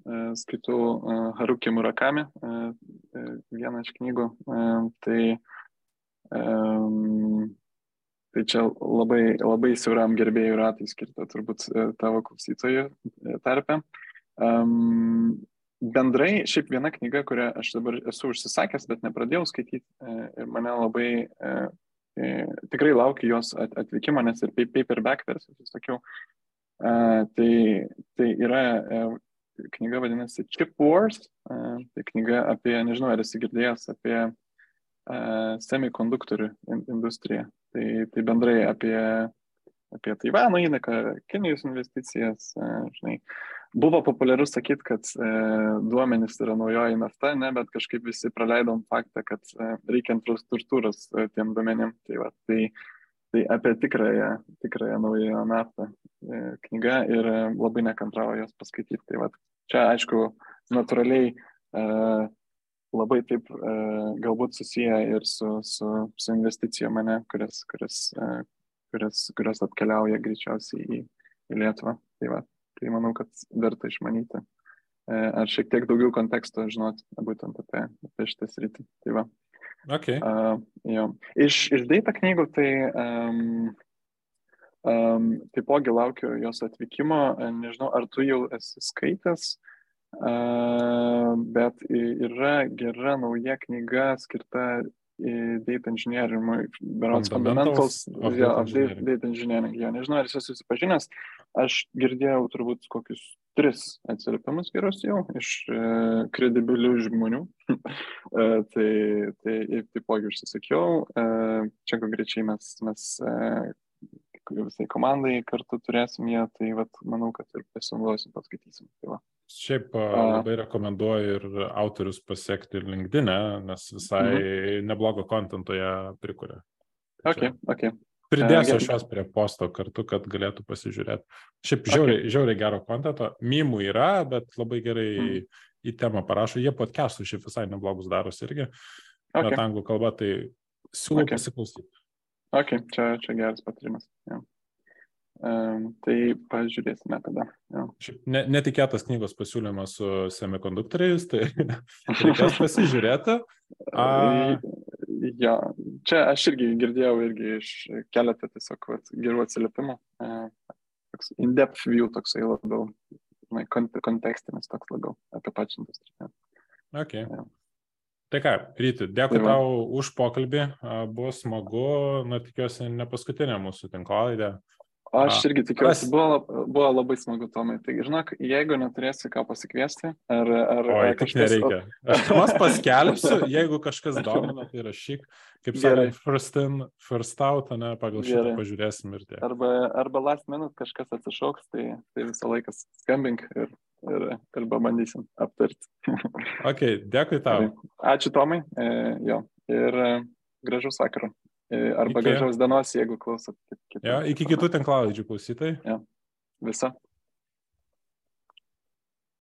uh, skaitau uh, Haruki Murakami, uh, vieną iš knygų. Uh, tai um, tai čia labai, labai siauram gerbėjų ratui skirta turbūt e, tavo klausytojų e, tarpe. Um, bendrai, šiaip viena knyga, kurią aš dabar esu užsisakęs, bet nepradėjau skaityti ir mane labai tikrai laukiu jos atvykimo, nes ir paperback versijos, sakiau, tai, tai yra knyga vadinasi Chip Wars, tai knyga apie, nežinau, ar esi girdėjęs apie semikonduktorių industriją. Tai, tai bendrai apie, apie Taivano įnaką, Kinijos investicijas, žinai. Buvo populiaru sakyti, kad e, duomenys yra naujoji nafta, ne, bet kažkaip visi praleidom faktą, kad e, reikia infrastruktūros e, tiem duomenim. Tai, va, tai, tai apie tikrąją, tikrąją naują naftą e, knyga ir e, labai nekantravo jos paskaityti. Tai va, čia aišku, natūraliai e, labai taip e, galbūt susiję ir su, su, su investicijom mane, kurias, kurias, e, kurias, kurias atkeliauja greičiausiai į, į Lietuvą. Tai, va, tai manau, kad verta išmanyti. E, ar šiek tiek daugiau konteksto žinoti būtent apie, apie šitą sritį. Tai va.
Okay.
Uh, iš, iš data knygų tai um, um, taipogi laukiu jos atvykimo. Nežinau, ar tu jau esi skaitęs uh, bet yra gera nauja knyga skirta data engineeringui, berots fundamentals,
of
ja,
engineering.
data engineering. Ja, nežinau, ar esi susipažinęs, aš girdėjau turbūt kokius tris atsiliepimus gerus jau iš uh, kredibilių žmonių. uh, tai, tai taipogi užsisakiau, uh, čia konkrečiai mes, mes uh, visai komandai kartu turėsim ją, tai vat, manau, kad ir pasinaudosim, paskaitysim. Tai va.
Šiaip labai rekomenduoju ir autorius pasiekti LinkedIn, nes visai mhm. neblogo kontento ją prikuria.
Ok, ok.
Pridėsiu aš juos prie posto kartu, kad galėtų pasižiūrėti. Šiaip žiauriai, okay. žiauriai gero kontento. Mymų yra, bet labai gerai
Mhm.
į temą parašo. Jie podcastų šiaip visai neblogus darosi irgi.
Ok,
Bet anglų kalba, tai siūlau
Okay.
pasiklausyti.
okay. Čia, čia geras patarimas. Ja. Tai pažiūrėsime tada. Ja.
Ne, netikėtas knygos pasiūlymas su semikonduktoriais, tai reikės pasižiūrėti. A,
Ja, čia aš irgi girdėjau irgi iš keletą tiesiog vat, gerų atsiliepimų. E, in-depth view toksai labiau, žinai, kont kontekstinis toks labiau apie pačią industriją.
Okay.
Jo.
Tai ką, Ryti, dėkui
Tai
tau už pokalbį, buvo smagu, na tikiuosi, ne paskutinė mūsų tinklalaidė.
Aš irgi tikiuosi, buvo, buvo labai smagu, Tomai. Tai žinok, jeigu neturėsi ką pasikviesti, ar, ar,
Oi,
ar
tik nereikia. Aš temas paskelbsiu, jeigu kažkas domina, tai rašyk, kaip sakant, first in, first out, ne, pagal šitą
Gerai.
pažiūrėsim ir tiek.
Arba, arba last minute kažkas atsišauks, tai, tai visą laiką skambink ir, ir, ir pabandysim aptarti.
Ok, dėkui tau.
Ačiū Tomai, e, jo, ir e, gražus vakaro. Arba
Iki.
gražiaus dienos, jeigu klausot. kit- kitą-
Ja, iki kitų tinklalaidžių klausytai.
Viso.